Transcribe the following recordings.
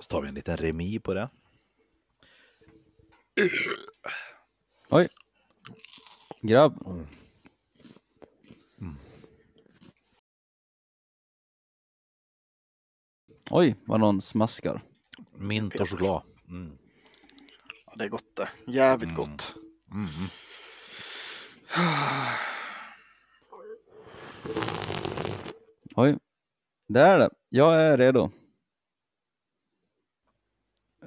Så tar vi en liten remi på det. Oj. Grabb. Oj, vad någon smaskar. Mint och choklad. Mm. Ja, det är gott det. Jävligt gott. Mm. Oj. Där är det. Jag är redo.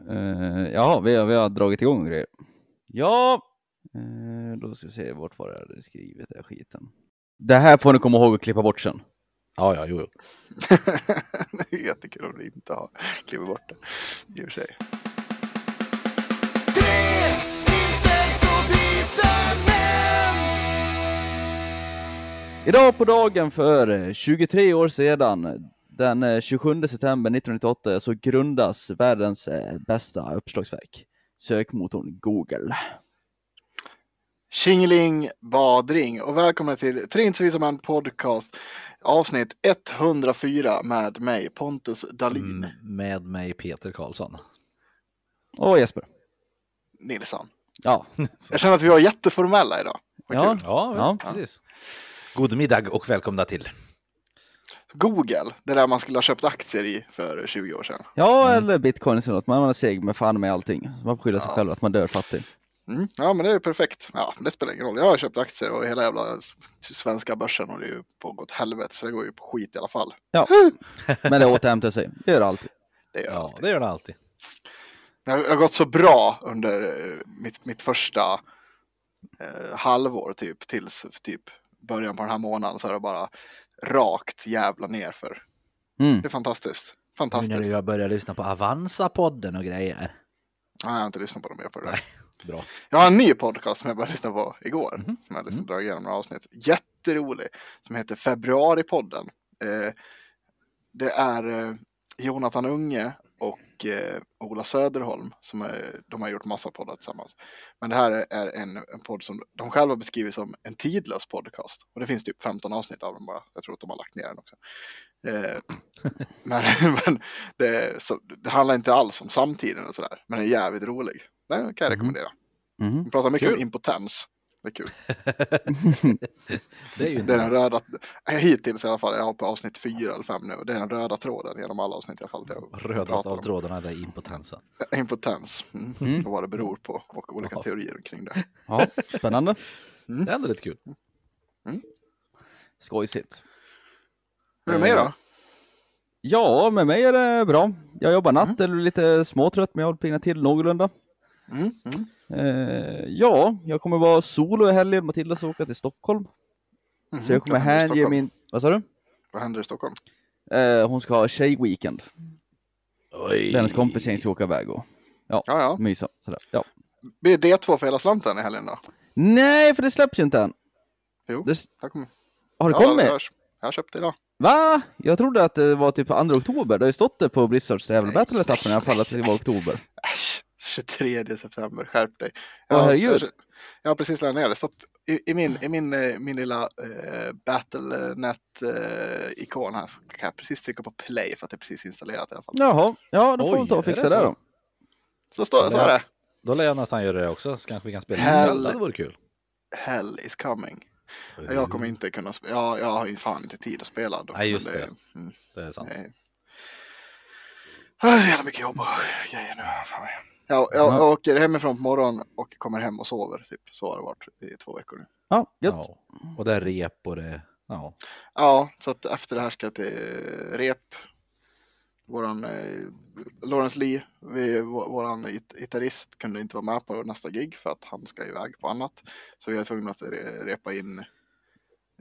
Uh, ja, vi har, vi har dragit igång grejer. Ja, Eh, då ska vi se, vart var det jag hade skrivit den här skiten? Det här får ni komma ihåg att klippa bort sen. Ja, ja, jo, jo. det är jättekul om du inte har klivit bort det. I och för sig. Idag på dagen för eh, 23 år sedan, den eh, 27 september 1998, så grundas världens eh, bästa uppslagsverk, sökmotorn Google. Tjingeling badring och välkomna till Tre inte så visa män podcast avsnitt 104 med mig Pontus Dahlin Mm, med mig Peter Karlsson. Och Jesper. Nilsson. Ja, Jag känner att vi var jätteformella idag. Ja. Ja, Ja. precis. God middag och välkomna till. Google, det där man skulle ha köpt aktier i för 20 år sedan. ja eller bitcoin eller något. Man är seg med fan med allting. Man får skylla sig Ja. själv att man dör fattig. Mm. Ja, men det är perfekt. Ja, det spelar ingen roll. Jag har köpt aktier och hela jävla svenska börsen och det är ju på gått helvete så det går ju på skit i alla fall. Ja, men det återhämtar sig. Det gör det alltid. Det gör Ja, alltid. det gör det alltid. Det har, det har gått så bra under eh, mitt, mitt första eh, halvår typ tills typ början på den här månaden så är det bara rakt jävla nerför. Mm. Det är fantastiskt. Nu när Fantastiskt. jag börjar lyssna på Avanza-podden och grejer. Nej, jag har inte lyssnat på dem mer på det där. Bra. Jag har en ny podcast som jag började lyssna på igår. Mhm. Som jag liksom dragit igenom några avsnitt. Jätterolig. Som heter Februaripodden. Eh, det är eh, Jonathan Unge och eh, Ola Söderholm. Som är, de har gjort massa poddar tillsammans. Men det här är en, en podd som de själva beskriver som en tidlös podcast. Och det finns typ 15 avsnitt av den bara. Jag tror att de har lagt ner den också. Eh, men men det, så, det handlar inte alls om samtiden och sådär. Men den är jävligt rolig. Den kan jag rekommendera. Mhm. Vi pratar mycket Kul. om impotens. Det är kul. Det är ju Det är den röda, hittills i alla fall, jag har på avsnitt fyra eller fem nu. Det är den röda tråden genom alla avsnitt i alla fall. Rödaste pratar av trådarna är impotensen. Impotens. Mm. Mm. Och vad det beror på och olika Jaha. teorier kring det. Ja, spännande. Mm. Det är ändå lite kul. Skojsigt. Hur är det med då? Ja, med mig är det bra. Jag jobbar natt, eller lite småtrött, men jag håller piggnat till någorlunda. Mm. Mm. Eh, ja, jag kommer vara solo i helgen. Matilda ska åka till Stockholm. Mhm. Så jag kommer hänge min... Vad sa du? Vad händer i Stockholm? Eh, hon ska ha tjejweekend. Oj. Hennes kompisgäng ska åka iväg och Ja, ja. mysa. Sådär. Ja. Blir det två för hela slanten i helgen då? Nej, för det släpps ju inte än. Jo, Det... här kommer. Har det ja, kommit? Jag, jag har köpt det idag. Va? Jag trodde att det var typ på 2 oktober. Det har ju stått det på Blizzards jävla Nej, battle-etappen i alla fall att det var oktober. Äsch, 23 september, skärp dig. Ja, herregud. jag, jag har precis laddat ner det. Stopp. I, i, min, i min, eh, min lilla eh, Battlenet-ikon här så kan jag precis trycka på play för att det är precis installerat i alla fall. Jaha, ja då får Oj, de ta och fixa det det, så? då. Så står det. Då lär jag nästan göra det också, så kanske vi kan spela. Hell. Det varit kul. Hell is coming. Jag kommer inte kunna spela. Ja, jag har ju fan inte tid att spela. Då, Nej, just men det. Mm, Det är sant. det är... Ah, det är så jävla mycket jobb och grejer nu. Fan. Jag, jag, Ja. jag åker hemifrån på morgonen och kommer hem och sover. Typ. Så har det varit i två veckor nu. Ja, gött. Ja. Och det är rep och det... Ja. Ja, så att efter det här ska jag till rep. Våran eh, Lawrence Lee, vi, vå- våran git- gitarrist, kunde inte vara med på nästa gig för att han ska iväg på annat. Så vi är tvungna att re, repa in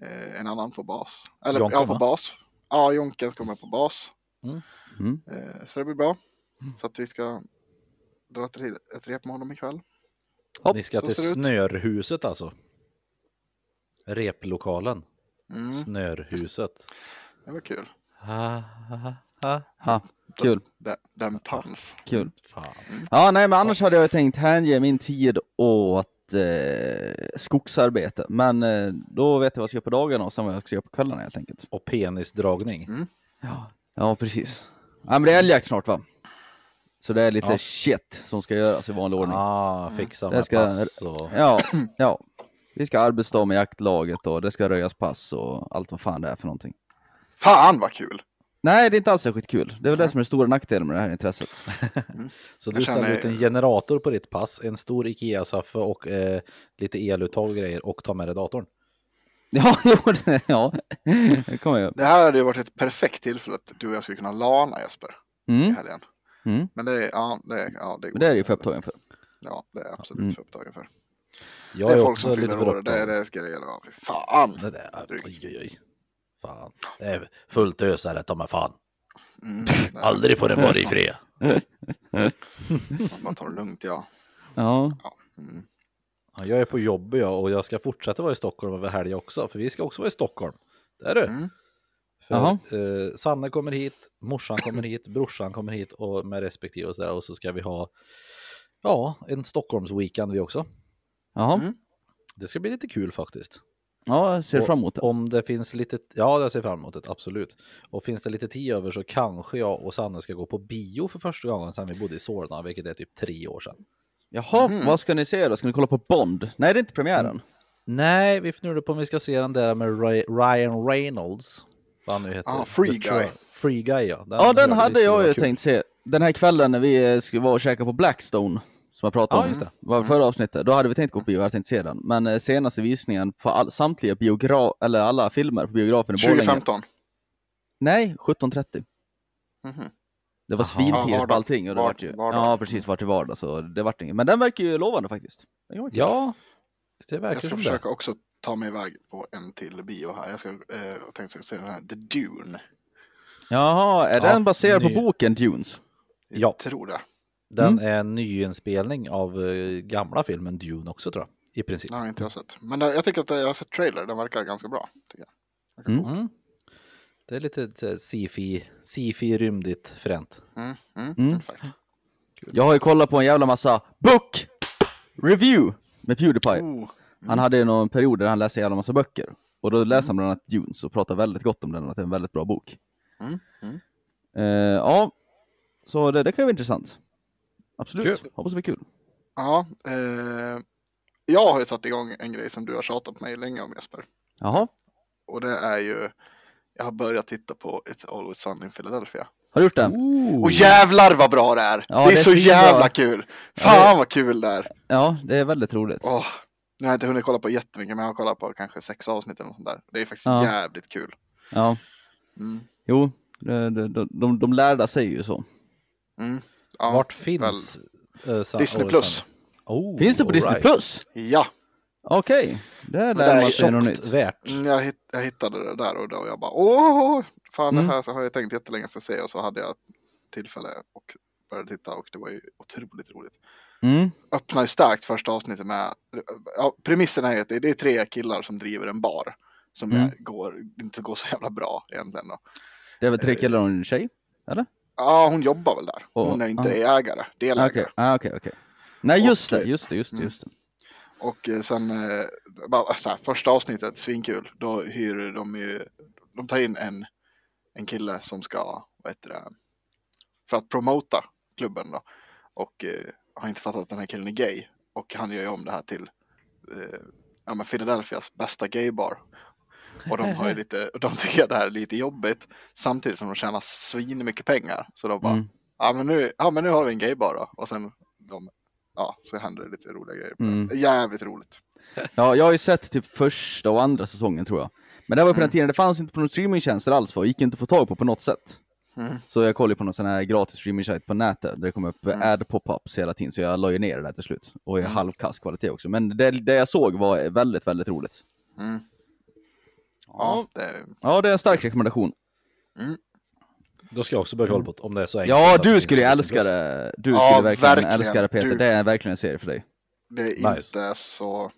eh, en annan på bas. Eller Jonken, ja, på va? bas. Ja, Jonken ska med på bas. Mm. Eh, så det blir bra. Så att vi ska dra till ett rep med honom ikväll. Hopp, Ni ska till. Snörhuset alltså. Replokalen. Mm, Snörhuset. det var kul. Ha, ha, ha. Ha, kul, Den, den fanns. kul. Fan. Ja, nej, men annars hade jag tänkt hänge min tid åt eh, skogsarbete. Men eh, då vet jag vad jag ska göra på dagarna och sen vad jag ska göra på kvällarna helt enkelt. Och penisdragning. Mm. Ja, ja precis. Ja, men det är älgjakt snart va? Så det är lite Ja. shit som ska göras i vanlig ordning. Ah, fixa med ska- pass och... Ja, ja. Vi ska arbetsdag med jaktlaget och det ska röjas pass och allt vad fan det är för någonting. Fan vad kul! Nej, det är inte alls särskilt kul. Det är väl det som är den stora nackdelen med det här intresset. Så Jag du ställer ut en generator på ditt pass, en stor Ikea-soffa och eh, lite eluttag och grejer och tar med dig datorn. Ja, jo, det, ja. det kommer jag. Det här hade ju varit ett perfekt tillfälle att du och jag skulle kunna lana Jesper i Mm. helgen. Mm. Men det är, ja, det är, ja, det, Men det är ju för upptagen för. Ja, det är absolut Mm. för upptagen för. Jag det är är folk också som fyller år, det är det ska det gälla. Fy Fan! Det där, oj, oj, oj. Fan. Det är fullt ösare ta mig fan. Mm, Aldrig får det vara i fred. Man tar det lugnt ja. Ja. Mm. Ja, jag är på jobbet jag och jag ska fortsätta vara i Stockholm över helgen också, för vi ska också vara i Stockholm. Det är du. Mm. För eh, Sanne kommer hit, morsan kommer hit, brorsan kommer hit och med respektive och sådär. Och så ska vi ha ja, en Stockholms-weekend vi också. Jaha. Mm. Det ska bli lite kul faktiskt. Ja, jag ser Och fram emot det. Om det finns lite, ja jag ser fram emot det, absolut. Och finns det lite tid över så kanske jag och Sanne ska gå på bio för första gången sedan vi bodde i Solna, vilket är typ tre år sedan. Jaha, Mhm. vad ska ni se då? Ska ni kolla på Bond? Nej, det är inte premiären. Nej, vi funderar på om vi ska se den där med Ry- Ryan Reynolds. Vad han nu heter. Ah, Free The Guy. Tro- Free Guy ja. Ja, den hörde vi hade jag ju kul. tänkt se. Den här kvällen när vi eh, skulle vara och käka på Blackstone, som jag pratade Ja, om just det. var förra avsnittet, då hade vi tänkt gå på bio, jag hade tänkt se den. Men eh, senaste visningen på all, samtliga biograf, eller alla filmer på biografen i Borlänge. 2015. Nej, 17.30. Mhm. Det var svintidigt Ja, på allting. Och det Var- vart ju, vardag. Ja, precis, vart i vardag, så det vart inget. Men den verkar ju lovande faktiskt. Den var. Ja, det Jag verkar ska som det. försöka också ta mig iväg på en till bio här. Jag ska, eh, jag tänkte se den här The Dune. Jaha, är Ja, den baserad ny- på boken Dunes? Jag Ja. tror det. Den Mm. är en nyinspelning av eh, gamla filmen Dune också tror jag. I princip. Har inte jag sett. Men eh, jag tycker att jag har sett trailer. Den verkar ganska bra. Tycker jag. Mm. Mm. Det är lite sci-fi, sci-fi rymdigt fränt. Mm, mm, Mm. Exakt. Jag har ju kollat på en jävla massa book review med Pewdiepie. Oh, Han hade ju någon period där han läste en massa böcker. Och då läste han bland annat Dunes och pratade väldigt gott om den att det är en väldigt bra bok. Mm, mm. Eh, ja, så det, det kan ju vara intressant. Absolut, Kul. hoppas det blir kul. Ja, eh, jag har ju satt igång en grej som du har tjatat på mig länge om Jesper. Jaha, Och det är ju, jag har börjat titta på It's Always Sunny in Philadelphia. har du gjort det? Ooh. Och jävlar vad bra det är! Ja, det är det är så jävla kul! Ja, Fan vad kul det är! Ja, det är väldigt roligt. Åh, nu har jag inte hunnit kolla på jättemycket, men jag har kollat på kanske sex avsnitt eller något sånt där. Det är faktiskt Ja. jävligt kul. Ja, Mm, jo, de, de, de, de, lärda säger ju så. mm. Ja, Vart finns eh, Sun- Disney Plus. Oh, Finns det på Disney right. Plus? Ja, Okej, där det lär är man sig något nytt. värt. mm, jag, hitt, jag hittade det där och då jag bara åh, fan Mm. det här så har jag tänkt jättelänge att se och så hade jag tillfälle och började titta och det var ju otroligt roligt. Mm. öppnar starkt första avsnittet med, ja, premissen är att det är tre killar som driver en bar. Som Mm. går, inte går så jävla bra egentligen då. Det är väl tre killar och en tjej? Ja, hon jobbar väl där. Hon är inte ja. ägare, delägare. Okej, ah, okej, okej. Nej, just Och, det, just det, just det, mm. just det. Och eh, sen, eh, bara, så här, första avsnittet, svinkul. Då hyr de ju, de tar in en, en kille som ska, vad heter det, för att promota klubben då. Och eh, har inte fattat att den här killen är gay. Och han gör ju om det här till eh, ja, men Philadelphias bästa gaybar. Och de har ju lite, och de tycker att det här är lite jobbigt. Samtidigt som de tjänar svin mycket pengar. Så de bara, Mm. ja, men nu, ja men nu har vi en gaybar då. Och sen, de, ja, så händer det lite roliga grejer. Mm. Jävligt roligt. Ja, jag har ju sett typ första och andra säsongen tror jag. Men det var på den Mm. tiden, det fanns inte på någon streamingtjänster alls, för gick inte att få tag på på något sätt. Mm. Så jag kollade på någon sån här gratis streaming-sajt på nätet, där det kom upp Mm. ad pop-ups hela tiden, så jag la ju ner det där till slut. Och i Mm. halvkass kvalitet också. Men det, det jag såg var väldigt, väldigt roligt. Mm. Ja, det, Ja, det är en stark rekommendation. Då ska jag också börja kolla på det, om det är så enkelt. Ja, du skulle ju älska det. Du Ja, skulle verkligen, verkligen. älska det Peter. Du- Det är verkligen en serie för dig. det är Nice. inte så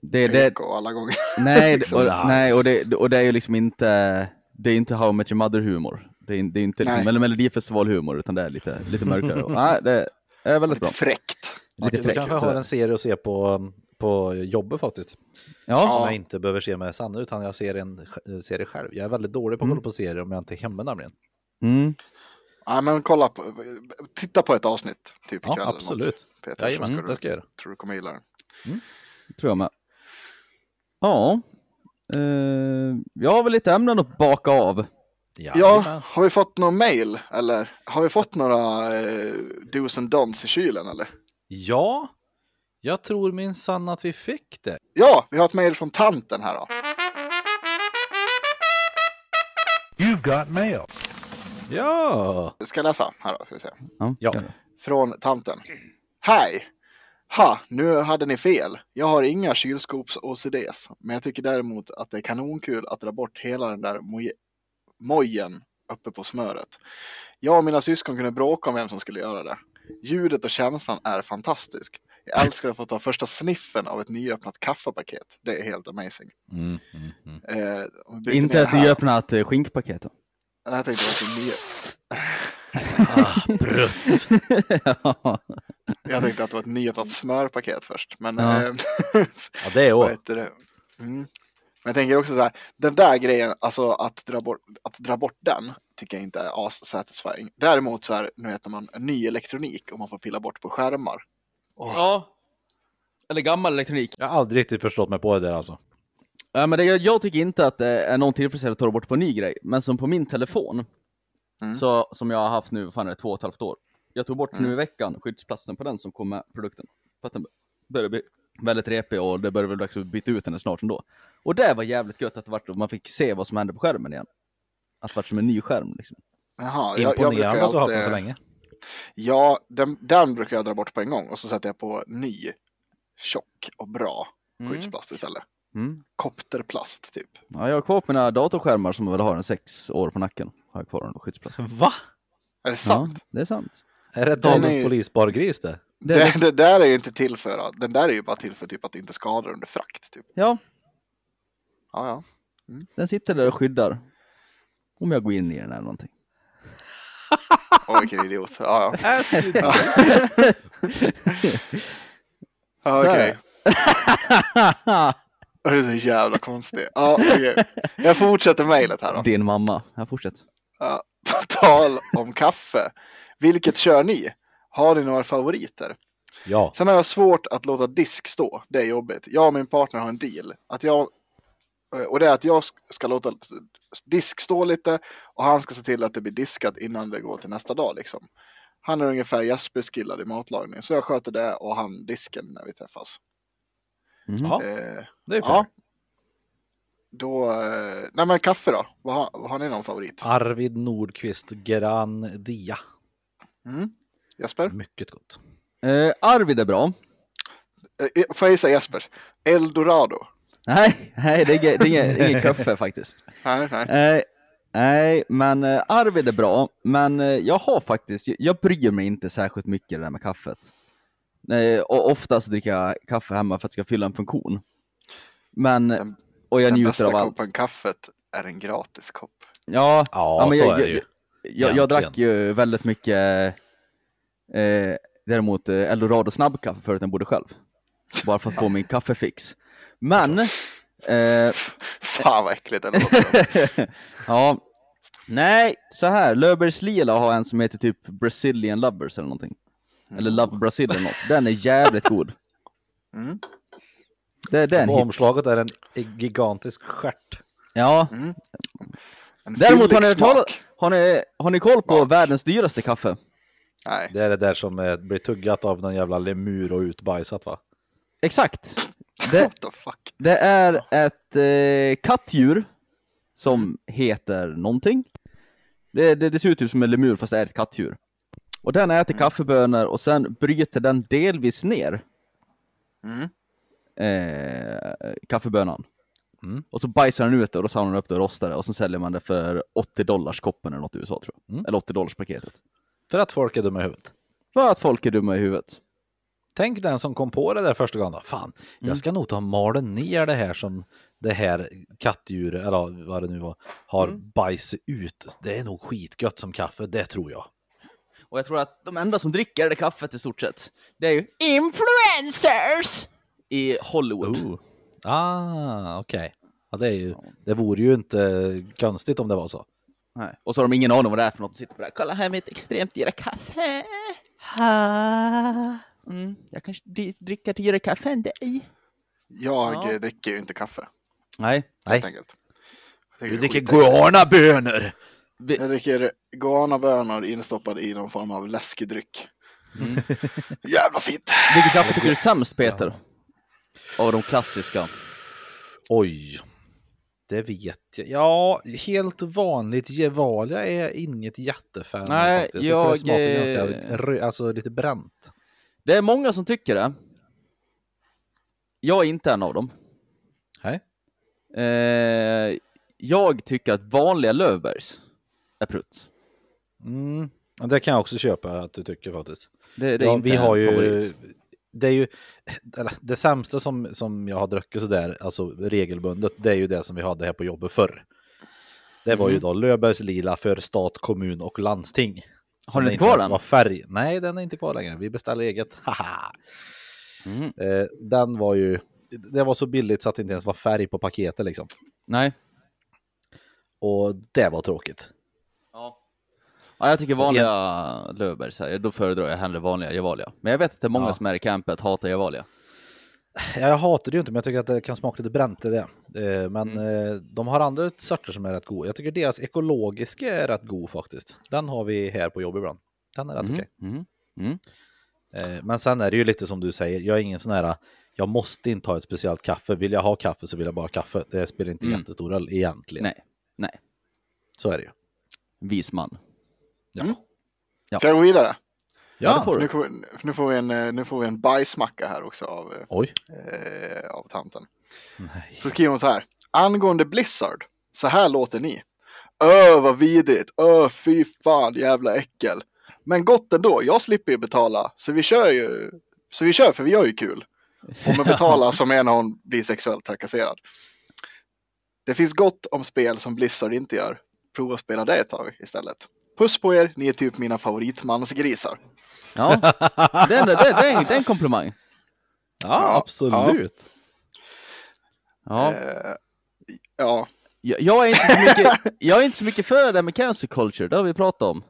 Det, det, alla gånger. nej, liksom. och, Nice. nej och, det, och det är ju liksom inte, det är inte How I Met Your Mother-humor. Det är, det är inte liksom, eller Melodifestival-humor, utan det är lite, lite mörkare. Och, nej, det är väldigt Lite bra. fräckt. Lite fräckt. kanske jag har en serie att se på, på jobbet faktiskt. Ja, Som Ja. jag inte behöver se med Sanne, utan jag ser en serie själv. Jag är väldigt dålig på att Mm. kolla på serier om jag inte är hemma nämligen. mm. Ja, men kolla på, titta på ett avsnitt typ Ja, absolut. Peter, Jajamän, ska det du, ska jag göra. tror du kommer gilla den. Tror jag med. Ja. Eh, jag har väl lite ämnen att baka av. Ja, har vi fått någon mail eller har vi fått några eh, dos and don'ts i kylen eller? ja, jag tror minsann att vi fick det. Ja, vi har ett mail från tanten här då. You've got mail. Ja, Ska jag läsa här då? Ska vi se. Ja. Ja. Från tanten. Hej! Ha, nu hade ni fel. Jag har inga kylskops-OCDs, men jag tycker däremot att det är kanonkul att dra bort hela den där mojen uppe på smöret. Jag och mina syskon kunde bråka om vem som skulle göra det. Ljudet och känslan är fantastisk. Jag älskar att få ta första sniffen av ett nyöppnat kaffepaket. Det är helt amazing. mm, mm, mm. Eh, Inte ett nyöppnat eh, skinkpaket. då. Nej, Jag tänkte att det var ett ny... Ah, brutt. ja. Jag tänkte att det var ett nyöppnat smörpaket först. Men Ja. eh, Ja, det är vad också. heter det? Mm. Men jag tänker också så här, den där grejen, alltså att dra bort, att dra bort den tycker jag inte är as satisfying. Däremot så här, nu vet man ny elektronik och man får pilla bort på skärmar. Åh, ja. Eller gammal elektronik. Jag har aldrig riktigt förstått mig på det där alltså. Ja, men det, jag, tycker inte att det är någon tillfredsställelse att ta bort på en ny grej. Men som på min telefon, Mm. så, som jag har haft nu, fan är det, två och ett halvt år. Jag tog bort nu Mm. i veckan skyddsplasten på den som kom med produkten. För att den började bli väldigt repig och det började väl dags att byta ut den snart ändå. Och det var jävligt gött att det vart, man fick se vad som hände på skärmen igen. Att det vart som en ny skärm liksom. Jaha, jag, jag brukar Imponerande ju att du har haft den så alltid, länge. ja, den, den brukar jag dra bort på en gång och så sätter jag på ny, tjock och bra skyddsplast istället. Mm. Kopterplast typ. Ja, jag har kvar mina datorskärmar som väl har en sex år på nacken. Har jag kvar den skyddsplasten. Va? Är det sant? Ja, det är sant. Är det dagens ju- polisbargris det? Det Det, det där är ju inte till för, den där är ju bara till för typ att inte skada under frakt. Typ. Ja, Ja, ja. den sitter där och skyddar. Om jag går in i den eller någonting. Åh, vilken idiot. Ja, ja. ja. ja Så okej. Det är så jävla konstigt. Ja, okej. Jag fortsätter mejlet här då. Din mamma. Jag fortsätter. Ja, på tal om kaffe. Vilket kör ni? Har ni några favoriter? Ja. Sen har jag svårt att låta disk stå. Det är jobbigt. Jag och min partner har en deal. Att jag, och det är att jag ska låta disk stå lite och han ska se till att det blir diskat innan det går till nästa dag. Liksom. Han är ungefär Jespers killad i matlagning. Så jag sköter det och han disken när vi träffas. Ja, Eh, det är fair. ja. Då, eh, nej men kaffe då? Vad har, vad har ni någon favorit? Arvid Nordqvist Gran Dia. Mm. Jesper? Mycket gott. Eh, Arvid är bra. Eh, får jag gissa Jesper? Eldorado? Nej, nej det är, inget- det är kaffe faktiskt. Nej, nej. Nej, nej, men eh, Arvid är bra. Men eh, jag har faktiskt, jag, jag bryr mig inte särskilt mycket det där med kaffet. Och oftast dricker jag kaffe hemma för att det ska fylla en funktion. Men, Den- och jag Den njuter bästa av allt. koppen kaffet är en gratis kopp. Ja, Ja, men så jag, är det ju. jag, jag, jag drack ju väldigt mycket eh, däremot eh, Eldorado snabbkaffe förut när jag bodde själv. Bara för att få min kaffefix. Men, eh, Fan vad äckligt det låter. ja, nej, så här, Löfbergs Lila har en som heter typ Brazilian Lovers eller någonting. Eller Love Brazil eller något. Den är jävligt god. Mm. Det, det är en På omslaget är en gigantisk stjärt. Ja, En däremot har ni, smak. har, ni, har ni koll på Smak. världens dyraste kaffe? Nej. Det är det där som eh, blir tuggat av någon jävla lemur och utbajsat va? Exakt. Det, What the fuck? Det är ett eh, kattdjur som heter någonting. Det, det, det ser ut typ som en lemur fast det är ett kattdjur. Och den äter kaffebönor och sen bryter den delvis ner Mm. eh, kaffebönan. Mm. Och så bajsar den ut det och då samlar den upp det och rostar det och så säljer man det för 80 dollars koppen eller något i USA tror jag. Mm. Eller 80 dollars paketet. För att folk är dumma i huvudet. För att folk är dumma i huvudet. Tänk den som kom på det där första gången. då. Fan, jag ska nog ta och mala ner det här som det här kattdjuret, eller vad det nu var, har bajs ut. Det är nog skitgött som kaffe, det tror jag. Och jag tror att de enda som dricker det kaffet i stort sett, det är ju influencers i Hollywood. Ooh. Ah, okej. Ja, det, är ju, det vore ju inte konstigt om det var så. Nej. Och så har de ingen aning om vad det är för något. De sitter bara kolla här med ett extremt dyra kaffe. Mm, jag kanske dri- dricker dyrare kaffe än dig. Jag Ja. dricker ju inte kaffe, Nej. helt Nej. enkelt. Jag Du är dricker guanabönor! Jag dricker guanabönor instoppade i någon form av läskedryck. Mm. Jävla fint! Vilket kaffe tycker du är sämst Peter? Av de klassiska. Oj, det vet jag. Ja, helt vanligt Gevalia är inget jättefan Nej, faktiskt. tycker jag, det smakar eh, ganska rö- alltså lite bränt. Det är många som tycker det. Jag är inte en av dem. Nej. Eh, jag tycker att vanliga Löfbergs är prutt. Mm. Det kan jag också köpa att du tycker faktiskt. Det, det är Ja, inte vi har ju, favorit. det är ju, det sämsta som, som jag har druckit sådär, alltså regelbundet, det är ju det som vi hade här på jobbet förr. Det var ju Mm. då Löfbergs Lila för stat, kommun och landsting. Har ni inte kvar den? Var färg. Nej, den är inte kvar längre. Vi beställer eget. Haha. Mm. Eh, den var ju, det var så billigt så att det inte ens var färg på paketet liksom. Nej. Och det var tråkigt. Ja. ja, jag tycker vanliga Löfbergs, här, då föredrar jag hellre vanliga Gevalia. Men jag vet att det är många Ja. som är i campet hatar Gevalia. Jag hatar det ju inte, men jag tycker att det kan smaka lite bränt i det. Eh, men Mm. eh, de har andra sorter som är rätt goda. Jag tycker deras ekologiska är rätt god faktiskt. Den har vi här på jobb ibland. Den är rätt Mm. okej. Mm. Mm. Eh, men sen är det ju lite som du säger, jag är ingen sån här, jag måste inte ha ett speciellt kaffe. Vill jag ha kaffe så vill jag bara ha kaffe. Det spelar inte Mm. jättestor roll egentligen. Nej, nej. Så är det ju. Vis man. Ja. Mm. Ja. Ska jag gå vidare? Ja, får. Nu, får- nu, får vi en, eh, nu får vi en bajsmacka här också av, eh, eh, av tanten. Nej. Så skriver hon så här. Angående Blizzard. Så här låter ni. Öh vad vidrigt. Öh fy fan jävla äckel. Men gott ändå. Jag slipper ju betala. Så vi kör ju. Så vi kör för vi gör ju kul. Och med betala som är när hon blir sexuellt trakasserad. Det finns gott om spel som Blizzard inte gör. Prova att spela det ett tag istället. Puss på er, ni är typ mina favoritmansgrisar. Ja, det är, det, det, är, en- komplimang. Ja, absolut. Ja. Eh, ja, Jag, jag, är inte så mycket, jag är inte så mycket för det där med cancer culture, det har vi pratat om.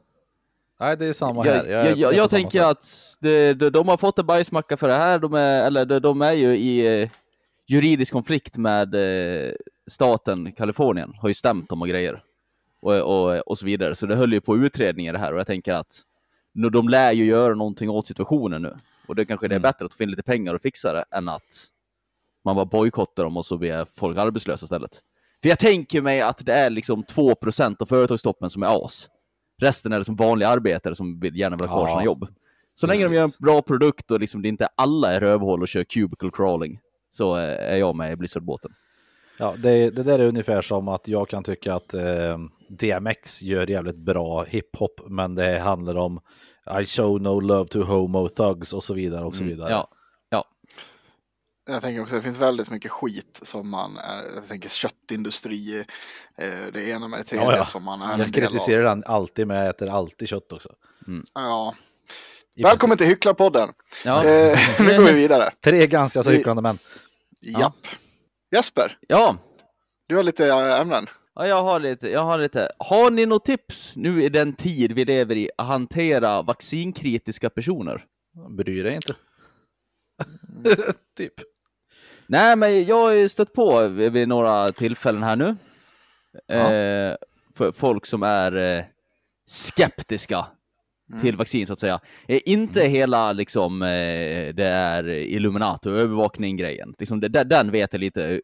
Nej, det är samma Jag, här. jag, jag, jag samma tänker sätt. att det, de, de har fått en bajsmacka för det här, de är, eller de, de är ju i eh, juridisk konflikt med eh, staten Kalifornien, har ju stämt dem och grejer. Och, och, och så vidare, så det höll ju på utredningar det här och jag tänker att nu, de lär ju göra någonting åt situationen nu. Och det kanske det är Mm. bättre att få in lite pengar och fixa det än att man bara bojkottar dem och så blir folk arbetslösa istället. För jag tänker mig att det är liksom 2% av företagstoppen som är as. Resten är liksom vanliga arbetare som vill gärna vill ha kvar Ja, sina jobb. Så länge de gör en precis. bra produkt och liksom det inte alla är rövhål och kör cubicle crawling så eh, är jag med i Blizzard-båten. Ja, det, det där är ungefär som att jag kan tycka att eh, DMX gör jävligt bra hiphop, men det handlar om I show no love to homo thugs och så vidare och så vidare. Mm, Ja, ja. Jag tänker också att det finns väldigt mycket skit som man, är, jag tänker köttindustri, eh, det ena med det tredje Ja, ja. som man är en Jag del av. kritiserar den alltid, men jag äter alltid kött också. Ja. I Välkommen till Hycklarpodden. ja. Eh, nu går vi vidare. princip. Tre ganska så hycklande män. Japp. Jesper, ja. du har lite eh, ämnen. Ja, jag har lite, jag har lite. Har ni något tips nu i den tid vi lever i att hantera vaccinkritiska personer? Bryr dig inte. typ. Nej, men jag har ju stött på vid, vid några tillfällen här nu. Ja. Eh, för folk som är eh, skeptiska till vaccin så att säga. Eh, inte hela liksom eh, det är Illuminati och övervakning grejen. Liksom, det, den vet jag lite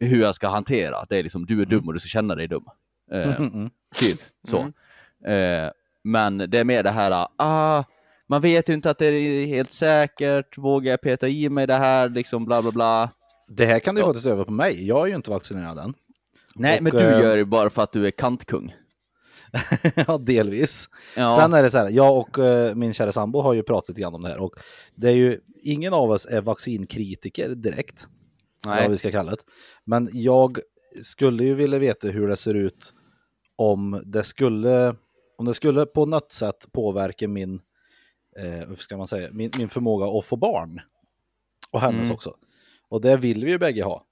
hur jag ska hantera. Det är liksom du är dum och du ska känna dig dum. Eh, Mm, mm. Typ så. Mm. Eh, men det är mer det här, ah, man vet ju inte att det är helt säkert, vågar jag peta i mig det här, liksom bla bla bla. Det här kan du Ja. faktiskt öva på mig. Jag är ju inte vaccinerad än. Nej, Och, men du eh, gör det bara för att du är kantkung. ja, delvis. Ja. Sen är det så här, jag och eh, min kära sambo har ju pratat lite grann om det här och det är ju, ingen av oss är vaccinkritiker direkt, Nej. vad vi ska kalla det. Men jag skulle ju vilja veta hur det ser ut om det skulle, om det skulle på något sätt påverka min, eh, hur ska man säga, min, min förmåga att få barn. Och hennes Mm. också. Och det vill vi ju bägge ha,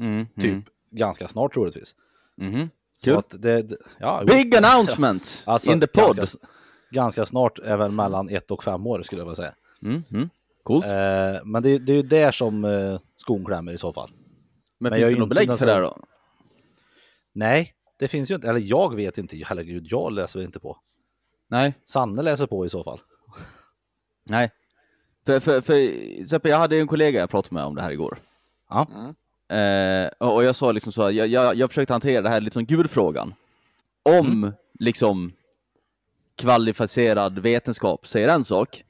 Mm, typ ganska snart troligtvis. Mm. Så det, ja, Big announcement Alltså, in the pod. Ganska, ganska snart är väl mellan ett och fem år skulle jag vilja säga. Mm, mm. Coolt. Eh, men det, det är ju där som eh, skon klämmer i så fall. men men finns det ju något belägg för det här då? Nej, det finns ju inte. Eller jag vet inte. Herregud, jag läser inte på. Nej. Sanne läser på i så fall. Nej. För, för, för jag hade en kollega jag pratade med om det här igår. Ja. Eh, och jag sa liksom så, jag, jag, jag försökte hantera det här lite som gudfrågan. Om Mm. liksom kvalificerad vetenskap säger en sak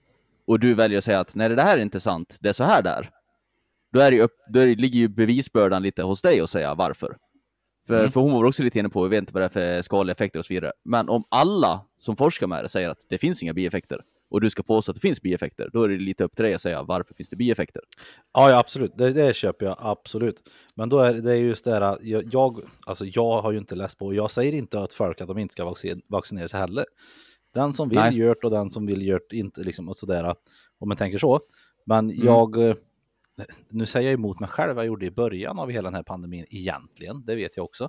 och du väljer att säga att nej det här är inte sant, det är så här där. Då, är det upp, då ligger ju bevisbördan lite hos dig att säga varför. För, Mm. för hon var också lite inne på, vi vet inte vad det är för skadliga effekter och så vidare. Men om alla som forskar med det säger att det finns inga bieffekter och du ska påstå att det finns bieffekter, då är det lite upp till dig att säga varför finns det bieffekter. Ja, ja absolut. Det, det köper jag absolut. Men då är det just det här, jag, jag, alltså jag har ju inte läst på, jag säger inte att folk att de inte ska vaccin, vaccinera sig heller. Den som vill Nej. gör det och den som vill gör det inte, liksom, och sådär, om man tänker så. Men Mm. jag, nu säger jag emot mig själv vad jag gjorde i början av hela den här pandemin egentligen, det vet jag också.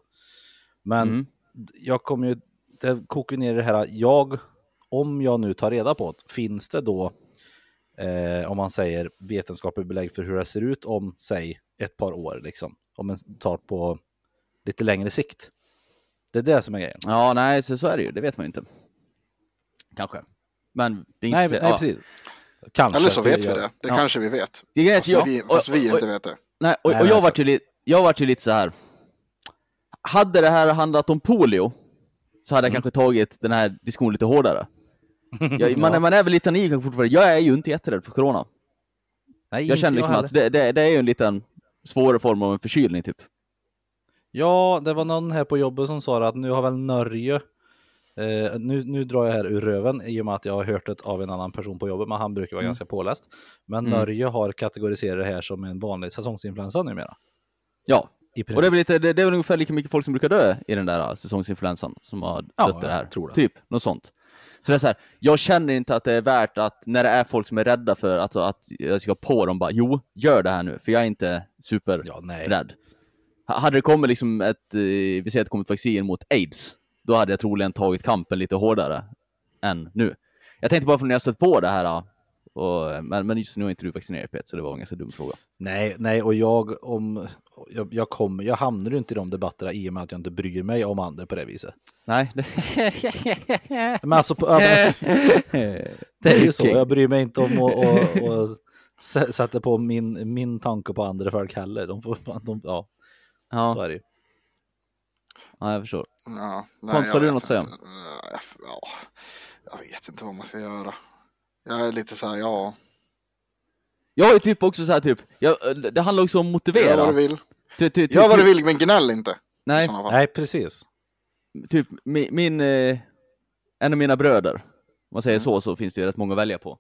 Men Mm. jag kommer ju, det kokar ner i det här, jag, om jag nu tar reda på det, finns det då eh, om man säger vetenskaplig belägg för hur det ser ut om, säg, ett par år, liksom. Om man tar på lite längre sikt. Det är det som är grejen. Ja, nej, så, så är det ju. Det vet man ju inte. Kanske. Men det är inte Nej, så, nej ja. precis. Kanske. Eller så vet vi det. Det Ja. kanske vi vet. Det är Fast, jag, vi, och- fast vi och- inte vet det. Nej, och, och jag vart ju jag vart ju lite så här. Hade det här handlat om polio så hade jag Mm. kanske tagit den här diskussionen lite hårdare. Jag, man, Ja. man är väl lite naiv fortfarande. Jag är ju inte jätterädd för corona. Nej, Jag känner liksom heller. att det, det, det är ju en liten svårare form av en förkylning typ. Ja, det var någon här på jobbet som sa att nu har väl Norge, eh, nu, nu drar jag här ur röven i och med att jag har hört det av en annan person på jobbet, men han brukar vara Mm. ganska påläst. Men Mm. Norge har kategoriserat det här som en vanlig säsongsinfluensa numera. Ja, och det är, väl lite, det, det är väl ungefär lika mycket folk som brukar dö i den där äh, säsongsinfluensan som har dött Ja, det här. jag tror det. Typ, något sånt. Så det är så här, jag känner inte att det är värt att, när det är folk som är rädda för att, att jag ska på dem bara, jo, gör det här nu, för jag är inte superrädd. Ja, Hade det kommit liksom ett, eh, vi säger att det kommit vaccin mot aids, då hade jag troligen tagit kampen lite hårdare än nu. Jag tänkte bara för när jag stött på det här, och, men, men just nu är inte du vaccinerad Pet, så det var en ganska dum fråga. Nej, nej, och jag om jag, jag kommer, jag hamnar ju inte i de debatterna i och med att jag inte bryr mig om andra på det viset. Nej. Men alltså, på, det är ju så. Jag bryr mig inte om att och, och, sä- sätta på min, min tanke på andra folk heller. De får, de, ja, så ja, är det ju. ja, jag förstår. Ja, nej, Hans, har du något att säga? Ja, jag vet inte vad man ska göra. Jag är lite så här, ja, Jag är typ också så här typ, jag, det handlar också om att motivera. gör vad du vill. Ty, ty, ty, Gör vad du vill, men gnäll inte. Nej. Nej, precis. typ min, min eh, en av mina bröder, om man säger Mm. så, så finns det ju rätt många att välja på.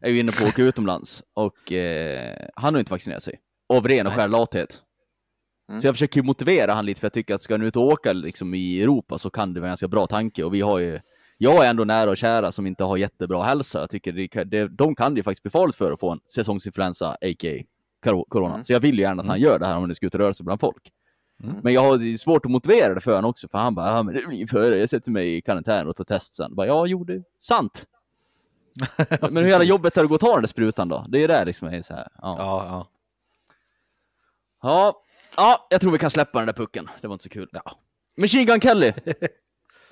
Är ju inne på att åka utomlands och eh, han har ju inte vaccinerat sig. Av ren och skär lathet. Mm. Så jag försöker ju motivera han lite för jag tycker att ska han ut och åka liksom i Europa så kan det vara en ganska bra tanke och vi har ju jag är ändå nära och kära som inte har jättebra hälsa. Jag tycker det, det, de kan det ju faktiskt bli farligt för att få en säsongsinfluensa, a.k.a. corona. Mm. Så jag vill ju gärna att han gör det här om det ska ut och röra sig bland folk. Mm. Men jag har ju svårt att motivera det för honom också, för han bara, ja men det blir före, jag sätter mig i karantän och tar test sen. Jag bara, ja, jo det är sant. men hur jävla jobbigt är det att gå och ta den där sprutan då? Det är ju det liksom, är så här. Ja. Ja, ja. ja. Ja, jag tror vi kan släppa den där pucken. Det var inte så kul. Ja. Machine Gun Kelly!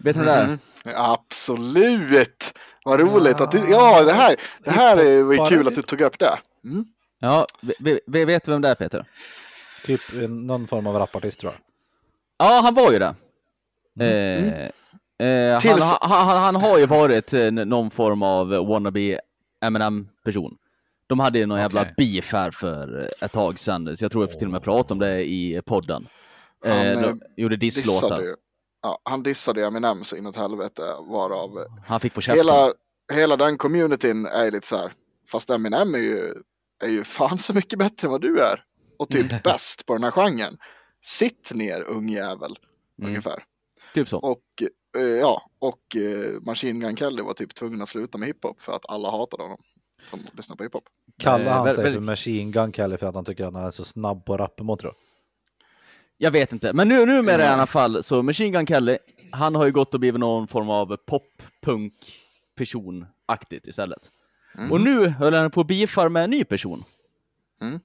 Vet du det där? Mm. Absolut! Vad roligt att du, ja det här, det här är ju Bara kul det. att du tog upp det. Mm. Ja, vi, vi, vet du vem det är Peter? Typ någon form av rapartist tror jag. Ja, han var ju det. Eh, eh, han, Mm. Tills- han, han, han har ju varit eh, någon form av wannabe Eminem-person. De hade ju någon jävla Okej. beef här för ett tag sedan, så jag tror jag till och med prata om det i podden. Han, Eh, eh, de gjorde disslåtar. Ja, han dissade Eminem så inåt helvete varav Han fick på käften. hela, hela den communityn är lite så här. Fast Eminem är ju, är ju fan så mycket bättre än vad du är. Och typ bäst på den här genren. Sitt ner ungjävel. Mm. Ungefär. Typ så. Och eh, ja, och eh, Machine Gun Kelly var typ tvungen att sluta med hiphop för att alla hatade honom som lyssnar på hiphop. Kallar Eh, han sig för Machine Gun Kelly för att han tycker att han är så snabb på tror Jag vet inte, men nu, numera i alla fall så Machine Gun Kelly, han har ju gått och blivit någon form av pop-punk person-aktigt istället. Och nu höll han på att beefa med en ny person. Mm.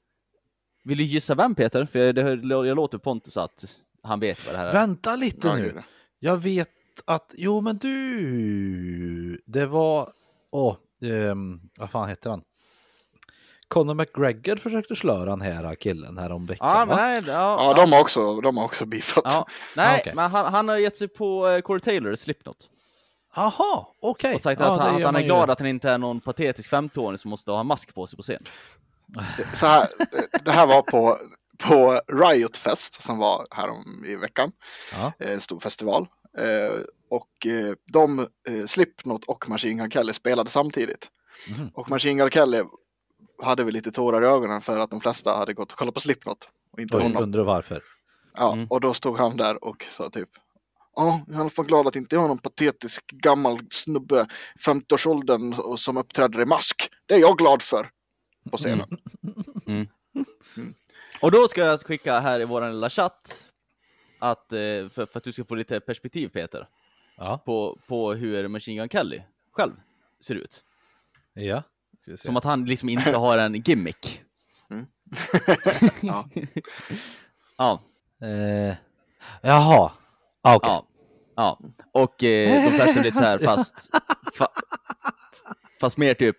Vill du gissa vem Peter? För det, jag låter på Pontus att han vet vad det här är. Vänta lite nu. Jag vet att, jo men du, det var, åh, ehm, vad fan heter han? Conor McGregor försökte slöra den här killen här om veckan Ja, men nej, ja, Ja, de har också, de har också beefat. ja, nej okej. men han, han har gett sig på uh, Corey Taylor, Slipknot. Jaha, okej. Och sagt Ja, att, han, att han är man ju. glad att han inte är någon patetisk 50-åring som måste ha en mask på sig på scen. Så här, det här var på, på Riot Fest som var här om i veckan. Ja. Eh, En stor festival. Eh, Och eh, de, eh, Slipknot och Machine Gun Kelly spelade samtidigt. Mhm. Och Machine Gun Kelly hade väl lite tårar i ögonen för att de flesta hade gått och kollat på Slipknot. Och inte Och honom. undrar varför. Ja, Mm. och då stod han där och sa typ Ja, jag är i alla fall glad att inte jag är någon patetisk gammal snubbe, 50-årsåldern och som uppträder i mask. Det är jag glad för. På scenen. Och då ska jag skicka här i vår lilla chatt att, eh, för, för att du ska få lite perspektiv Peter, Ja, på, på hur Machine Gun Kelly själv ser ut. ja. Ska vi se. Som att han liksom inte har en gimmick. Ja. Ja, Eh, jaha, ah, okej. ja, ja. Och eh, de flesta blir lite så här fast, fa, fast mer typ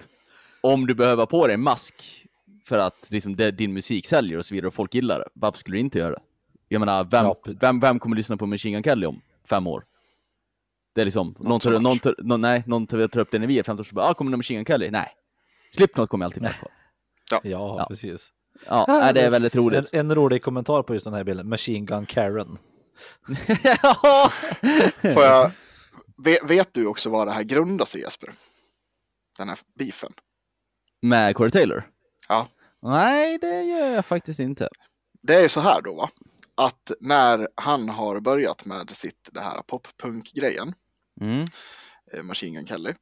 om du behöver på dig en mask för att liksom, det, din musik säljer och så vidare och folk gillar det, varför skulle du inte göra det? Jag menar, vem, Ja, vem, vem kommer lyssna på Machine Gun Kelly om fem år? Det är liksom, någon tar, någon tar, någon, nej, någon tar, tar upp det när vi är 15 år, så bara, ah, kommer det Machine Gun Kelly? Nej. Slipknot kommer alltid finnas kvar. Ja, Ja. precis. Ja, det är väldigt En, roligt. en rolig kommentar på just den här bilden. Machine Gun Karen. Ja. Får jag, vet, vet du också vad det här grundar sig Jesper? Den här beefen. Med Corey Taylor? Ja. Nej, det gör jag faktiskt inte. Det är ju så här då va. Att när han har börjat med sitt, det här poppunk-grejen, Mm. eh, Machine Gun Kelly,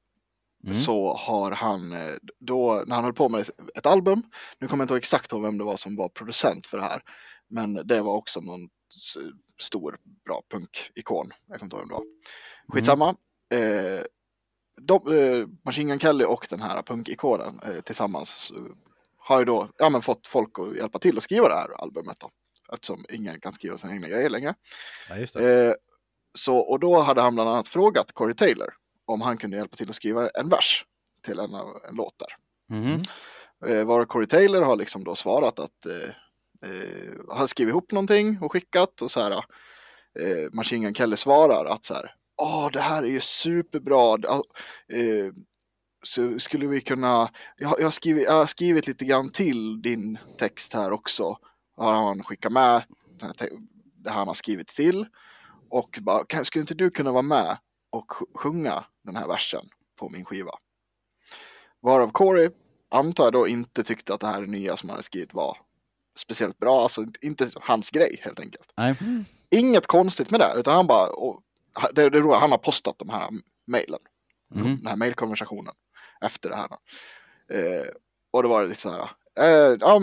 Mm. så har han eh, då, när han höll på med ett album, nu kommer jag inte ihåg exakt ihåg vem det var som var producent för det här, men det var också någon stor bra punkikon, jag kommer inte ihåg vem det var. Skitsamma. Eh, de, eh, Machine Gun Kelly och den här punkikonen eh, tillsammans har ju då ja, men fått folk att hjälpa till att skriva det här albumet då. Eftersom ingen kan skriva sina egna grejer längre. Ja. Eh, så, och då hade han bland annat frågat Corey Taylor om han kunde hjälpa till att skriva en vers till en, av- en låt där. Mhm. Eh, var Corey Taylor har liksom då svarat att eh, eh, har skrivit ihop någonting och skickat och så här. Eh, Machine Gun Kelly svarar att så här. Åh, det här är ju superbra. Eh, så skulle vi kunna. Jag, har- jag, har skrivit, jag har skrivit lite grann till din text här också. Har han skickat med den här det han har skrivit till och bara kan, skulle inte du kunna vara med och sj- sjunga den här versen på min skiva? Varav Corey antar jag då inte tyckte att det här nya som han hade skrivit var speciellt bra, alltså inte hans grej helt enkelt. Nej. Inget konstigt med det, utan han bara, och, det, det är roligt, han har postat de här mejlen, Mhm. den här mejlkonversationen efter det här. Eh, och då var det lite så här, eh, ja,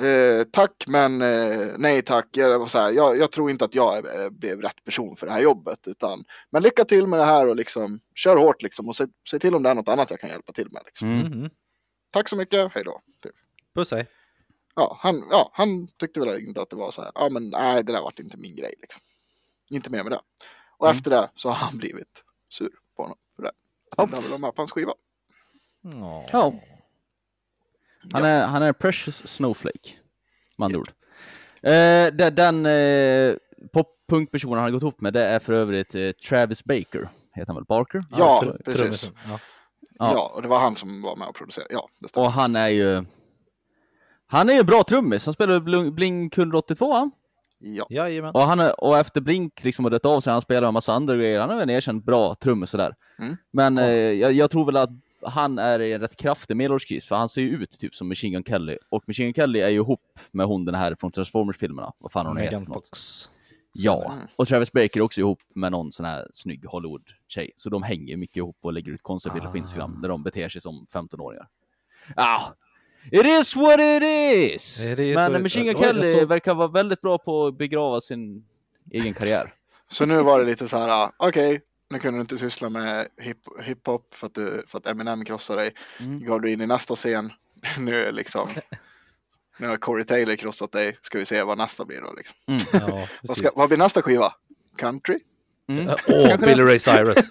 eh, tack men eh, nej tack, jag, var så här, jag, jag tror inte att jag eh, blev rätt person för det här jobbet, utan men lycka till med det här och liksom kör hårt liksom och se, se till om det är något annat jag kan hjälpa till med. Liksom. Mm. Mhm. Tack så mycket, hej då. Typ. Puss hej. Ja, han, ja, han tyckte väl inte att det var så här, ja men nej det där vart inte min grej liksom. Inte mer med det. Och Mm. efter det så har han blivit sur på honom för det. Han vill ha med på hans skiva. Ja. Ja. Han är, han är en precious snowflake, med andra ord. Eh, det- den eh, poppunkpersonen han har gått ihop med, det är för övrigt eh, Travis Baker, heter han väl? Barker? Ja, tr- precis. Ja. Ja. Ja. och det var han som var med och producerade. Ja. Och han är ju... Han är ju bra trummis, han spelar Bling- Blink 182 va? Ja. Jajamän. Och, han är, och efter Blink liksom har dött av sig, han spelar en massa andra grejer, han är en erkänt bra trummis sådär. Mm. Men eh, jag, jag tror väl att han är i en rätt kraftig medelålderskris, för han ser ju ut typ som Machine Gun Kelly. Och Machine Gun Kelly är ju ihop med hon den här från Transformers-filmerna, vad fan hon heter Megan något. Fox. Ja, och Travis Baker är också ihop med någon sån här snygg Hollywood-tjej. Så de hänger mycket ihop och lägger ut konstiga bilder på Ah. Instagram där de beter sig som 15-åringar. Ja, It is what it is! It is Men Machine Gun Kelly såg- verkar vara väldigt bra på att begrava sin egen karriär. Så nu var det lite så här, ah, okej, nu kunde du inte syssla med hip- hiphop för, att du- för att Eminem krossade dig. Mm. Gav du in i nästa scen, nu är liksom, nu har Corey Taylor krossat dig, ska vi se vad nästa blir då liksom. Ja, Vad, ska, vad blir nästa skiva? Country? Mm. Åh, Kanske Billy Ray Cyrus.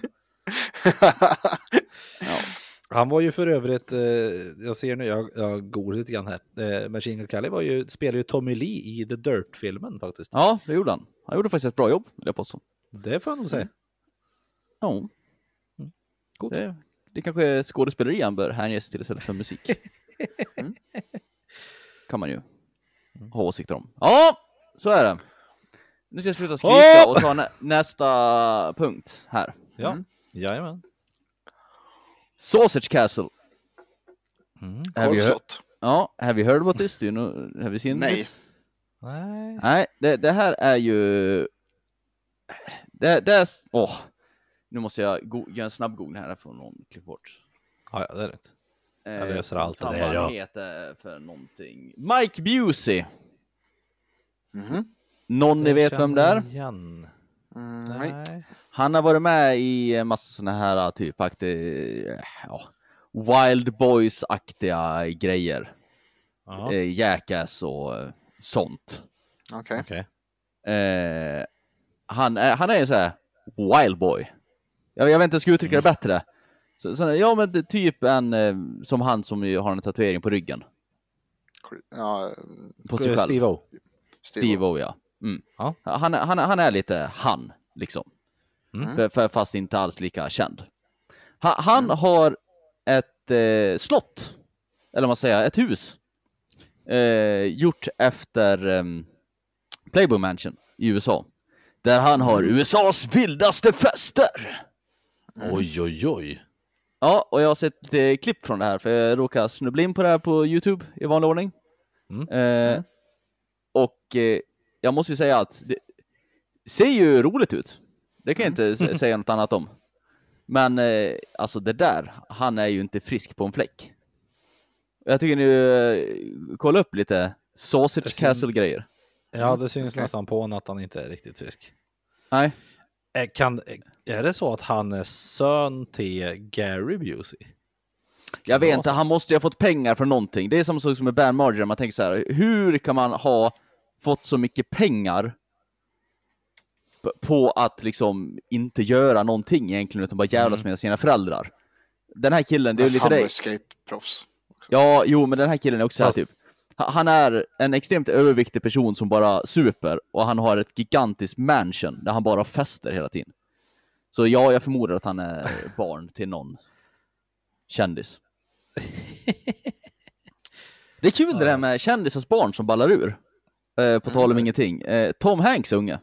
Ja. Han var ju för övrigt, eh, jag ser nu, jag, jag går lite grann här. Eh, Machine Gun Kelly var ju, spelade ju Tommy Lee i The Dirt-filmen faktiskt. ja, det gjorde han. Han gjorde faktiskt ett bra jobb, vill jag påstå. Det får jag nog säga. Ja. Coolt. Det, det kanske är skådespeleri han bör hänge sig till istället för musik. Mm. kan man ju ha åsikter om. Ja, så är det. Nu ska jag sluta skrika och ta nä nästa punkt här. Ja, Mm. jajamän. Sausage Castle. Mm. Have you, heard, ja, have you heard about this? Do you know, have you seen Nej. this? Nej. Nej, det, det här är ju... Det, det är... Åh. Nu måste jag go- göra en snabb googling här från någon klipp bort. Ja, ja, det är lugnt. Jag Eh, löser allt det där, vad han ja. heter för någonting. Mike Busey. Mhm. Någon ni vet vem det är? Igen. Mm, nej. Han har varit med i en massa såna här typ aktig, ja, Wild Boys-aktiga grejer. Ja, Eh, Jackass och eh, sånt. Okej. okej. Eh, han, är, han är ju så här wild boy. Jag, jag vet inte hur jag ska uttrycka det bättre. Så, så, ja men typ en eh, som han som har en tatuering på ryggen. Ja, På sig själv. Steve-O. Steve. Steve O ja. Mm. Ja. Han, är- han, han är lite han, liksom. Mm. För, för, fast inte alls lika känd. Ha, han har ett eh, slott, eller vad man säger, ett hus. Eh, gjort efter ehm, Playboy Mansion i USA. Där han har USAs vildaste fester. Oj, oj, oj. Ja, och jag har sett eh, klipp från det här, för jag råkade snubbla in på det här på YouTube i vanlig ordning. Mm. Eh, och eh, jag måste ju säga att det ser ju roligt ut. Det kan jag inte s- säga något annat om. Men eh, alltså det där, han är ju inte frisk på en fläck. Jag tycker ni eh, kolla upp lite Sausage ser- Castle-grejer. Ja, det syns okej. nästan på honom att han inte är riktigt frisk. Nej, Eh, Kan, är det så att han är son till Gary Busey? jag vet inte, han måste ju ha fått pengar från någonting. Det är samma sak som med Band Margin, man tänker så här, hur kan man ha fått så mycket pengar på att liksom inte göra någonting egentligen, utan bara jävlas Mm. med sina föräldrar? Den här killen, det är ju Fast lite ju skateproffs. Ja, jo, men den här killen är också så här, Fast- typ. ha- Han är en extremt överviktig person som bara super och han har ett gigantiskt mansion där han bara fester hela tiden. Så ja, jag förmodar att han är barn till någon kändis. Det är kul det där med kändisars barn som ballar ur. Eh, på tal om ingenting. Eh, Tom Hanks unge.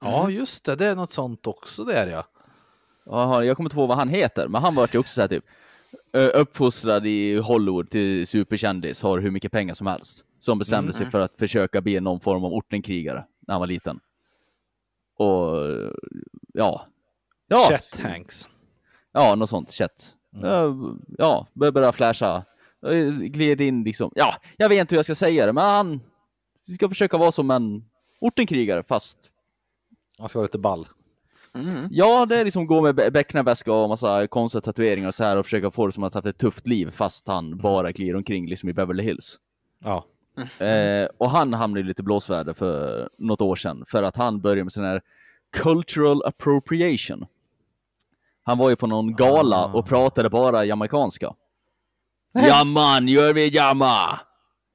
Ja, just det. Det är något sånt också där ja. Jag kommer inte på vad han heter, men han var ju också så här typ ö, uppfostrad i Hollywood till superkändis, har hur mycket pengar som helst. Som bestämde sig för att försöka bli någon form av ortenkrigare när han var liten. Och ja. Ja, Chet Hanks. ja något sånt. Chet. Ja, Ja, började börja flasha. Gled in liksom. Ja, jag vet inte hur jag ska säga det, men han ska försöka vara som en ortenkrigare fast Han ska vara lite ball. Mm. Ja, det är liksom gå med bäcknarväska och massa konstiga tatueringar och så här och försöka få det som att ha haft ett tufft liv fast han bara glider omkring liksom i Beverly Hills. Ja. Eh, och han hamnade i lite blåsväder för något år sedan för att han började med sån här cultural appropriation. Han var ju på någon gala och pratade bara jamaicanska. Ja man, gör vi jamma!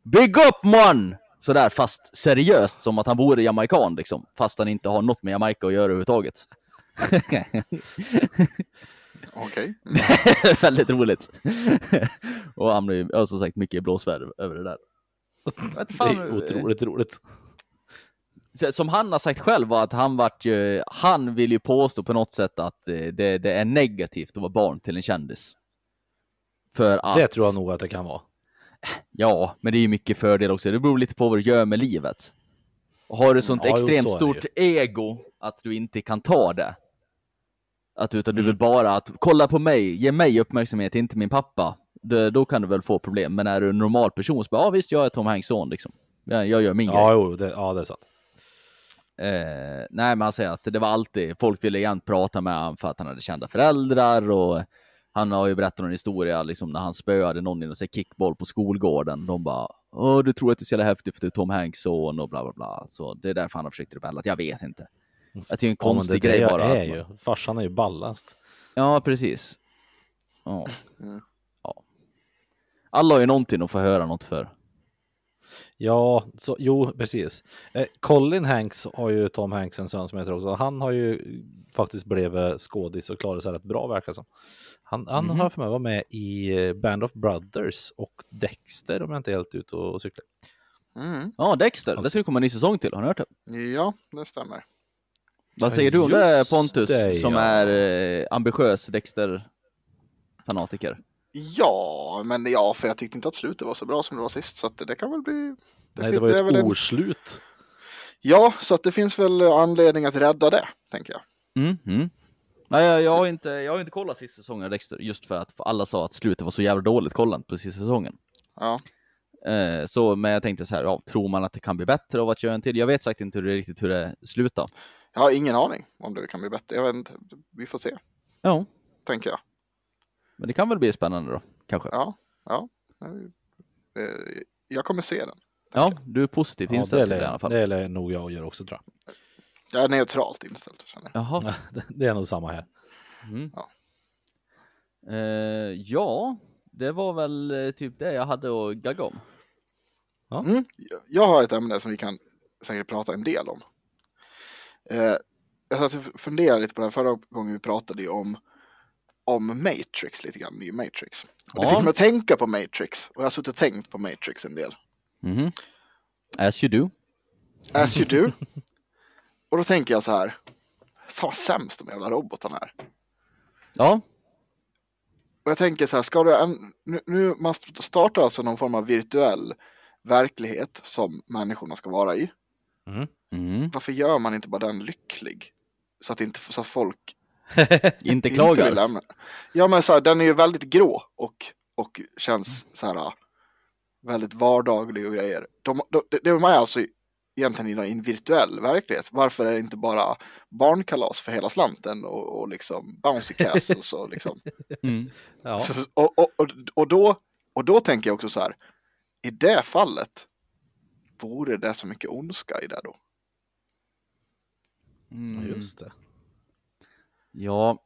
Big up man! Sådär fast seriöst som att han vore jamaican liksom. Fast han inte har något med Jamaica att göra överhuvudtaget. Okej. Väldigt roligt. och han blev som sagt mycket blåsväder över det där. Det är otroligt roligt. Som han har sagt själv var att han vart ju, han vill ju påstå på något sätt att eh, det, det är negativt att vara barn till en kändis. För att, Det tror jag nog att det kan vara. Ja, men det är ju mycket fördel också. Det beror lite på vad du gör med livet. Har du sånt Ja, extremt så stort ego att du inte kan ta det. Att utan du vill bara att kolla på mig, ge mig uppmärksamhet, inte min pappa. det, då kan du väl få problem. Men är du en normal person så bara, ja visst, jag är Tom Hanks son liksom. Jag, jag gör min Ja, grej. jo, det, ja, det är sant. Eh, nej, men han säger att det var alltid, folk ville igen prata med honom för att han hade kända föräldrar och han har ju berättat en historia liksom när han spöade någon i en kickboll på skolgården. De bara, Åh, du tror att det är så jävla häftigt för du är Tom Hanks son och bla bla bla. Så det är därför han har försökt rebella. Jag vet inte. Jag tycker det är en Ja, konstig det, grej det bara. är att man- ju. Farsan är ju ballast. Ja, precis. Ja. Mm. ja. Alla har ju någonting att få höra något för. Ja, så, jo, precis. Eh, Colin Hanks har ju Tom Hanks en son som heter också. Han har ju faktiskt blivit skådis och klarat sig rätt bra verkar som. Han, han Mhm. har för mig var med i eh, Band of Brothers och Dexter om jag inte är helt ute och cyklar. Mm. Ja, Dexter. Det ska komma en ny säsong till. Har ni hört det? Ja, det stämmer. Vad säger du om det Pontus, det, som ja. är eh, ambitiös Dexter-fanatiker? Ja, men ja, för jag tyckte inte att slutet var så bra som det var sist. Så att det kan väl bli... Det Nej, det var ju ett väl en- oslut. Ja, så att det finns väl anledning att rädda det, tänker jag. Mm, mm. Nej, jag, har inte, jag har inte kollat sista säsongen Dexter, just för att alla sa att slutet var så jävla dåligt. Kolla inte på sista säsongen. Ja, Eh, så, men jag tänkte så här, ja, tror man att det kan bli bättre av att göra en till? Jag vet sagt inte hur det, riktigt hur det slutar. jag har ingen aning om det kan bli bättre. Jag vet inte. Vi får se, Ja, tänker jag. Men det kan väl bli spännande då, kanske? Ja, ja. Eh, Jag kommer se den. Ja, du är positivt Ja, det, inställd till det i alla fall. det är nog jag gör också tror jag. Jag är neutralt inställd, känner jag. Jaha. Det- är nog samma här. Mm. Ja. Eh, ja, det var väl eh, typ det jag hade att gagga om. Mm. Jag har ett ämne som vi kan säkert prata en del om. Eh, jag satt och funderade lite på det här förra gången vi pratade om, om Matrix lite grann, ny Matrix. Och det Ja. fick mig att tänka på Matrix och jag har suttit och tänkt på Matrix en del. Mhm. As you do. As you do. och då tänker jag så här, fan vad sämst de jävla robotarna är. Ja, Och jag tänker så här, ska du, en, nu, nu man startar alltså någon form av virtuell verklighet som människorna ska vara i. mm. Varför gör man inte bara den lycklig? Så att, inte, så att folk inte inte klagar. vill lämna. Ja men så här, den är ju väldigt grå och, och känns så här väldigt vardaglig och grejer. De, de, de, de är alltså egentligen i en virtuell verklighet. Varför är det inte bara barnkalas för hela slanten och, och liksom bouncy castles och liksom. Mm. Ja. Och, och, och, och, då, och då tänker jag också så här. I det fallet vore det så mycket ondska i det då? Mm. Just det. Ja,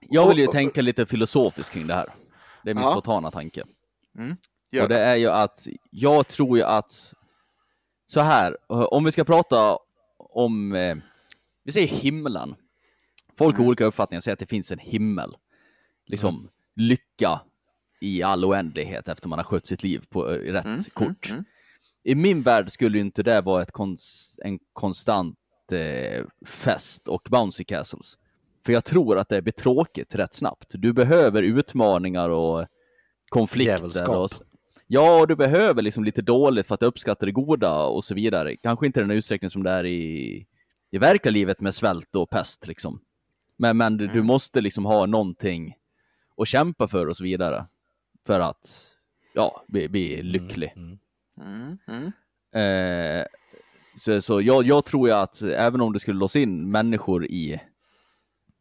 jag vill ju tänka lite filosofiskt kring det här. Det är min Ja. spontana tanke. Gör Och det är ju att jag tror ju att så här, om vi ska prata om, eh, vi säger himlen. Folk har Mm. olika uppfattningar, säger att det finns en himmel. Liksom lycka i all oändlighet efter man har skött sitt liv på eh, rätt Mm, kort. mm, mm. I min värld skulle inte det vara ett kons- en konstant eh, fest och bouncy castles. För jag tror att det blir tråkigt rätt snabbt. Du behöver utmaningar och konflikter. Djävulskap. Och, ja, och du behöver liksom lite dåligt för att uppskatta det goda och så vidare. Kanske inte i den utsträckning som det är i, i verkliga livet med svält och pest liksom. Men, men du, du måste liksom ha någonting att kämpa för och så vidare. För att, ja, bli, bli lycklig. Mm. Mm, mm. Eh, så så jag, jag tror ju att även om du skulle låsa in människor i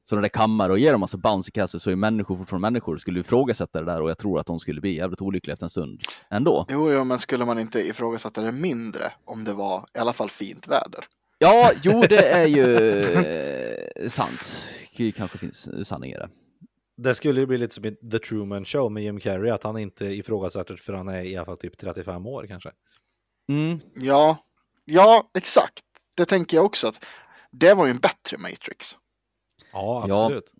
sådana där kammare och ge dem massa bouncy castles så är människor fortfarande människor skulle ifrågasätta det där och jag tror att de skulle bli jävligt olyckliga efter en stund ändå. Jo, jo, men skulle man inte ifrågasätta det mindre om det var i alla fall fint väder? Ja, jo, det är ju eh, sant. Det kanske finns sanning i det. Det skulle ju bli lite som i The Truman Show med Jim Carrey, att han inte ifrågasätter för han är i alla fall typ 35 år kanske. Mm. Ja, ja, exakt. Det tänker jag också att det var ju en bättre Matrix. Ja, Ja. absolut.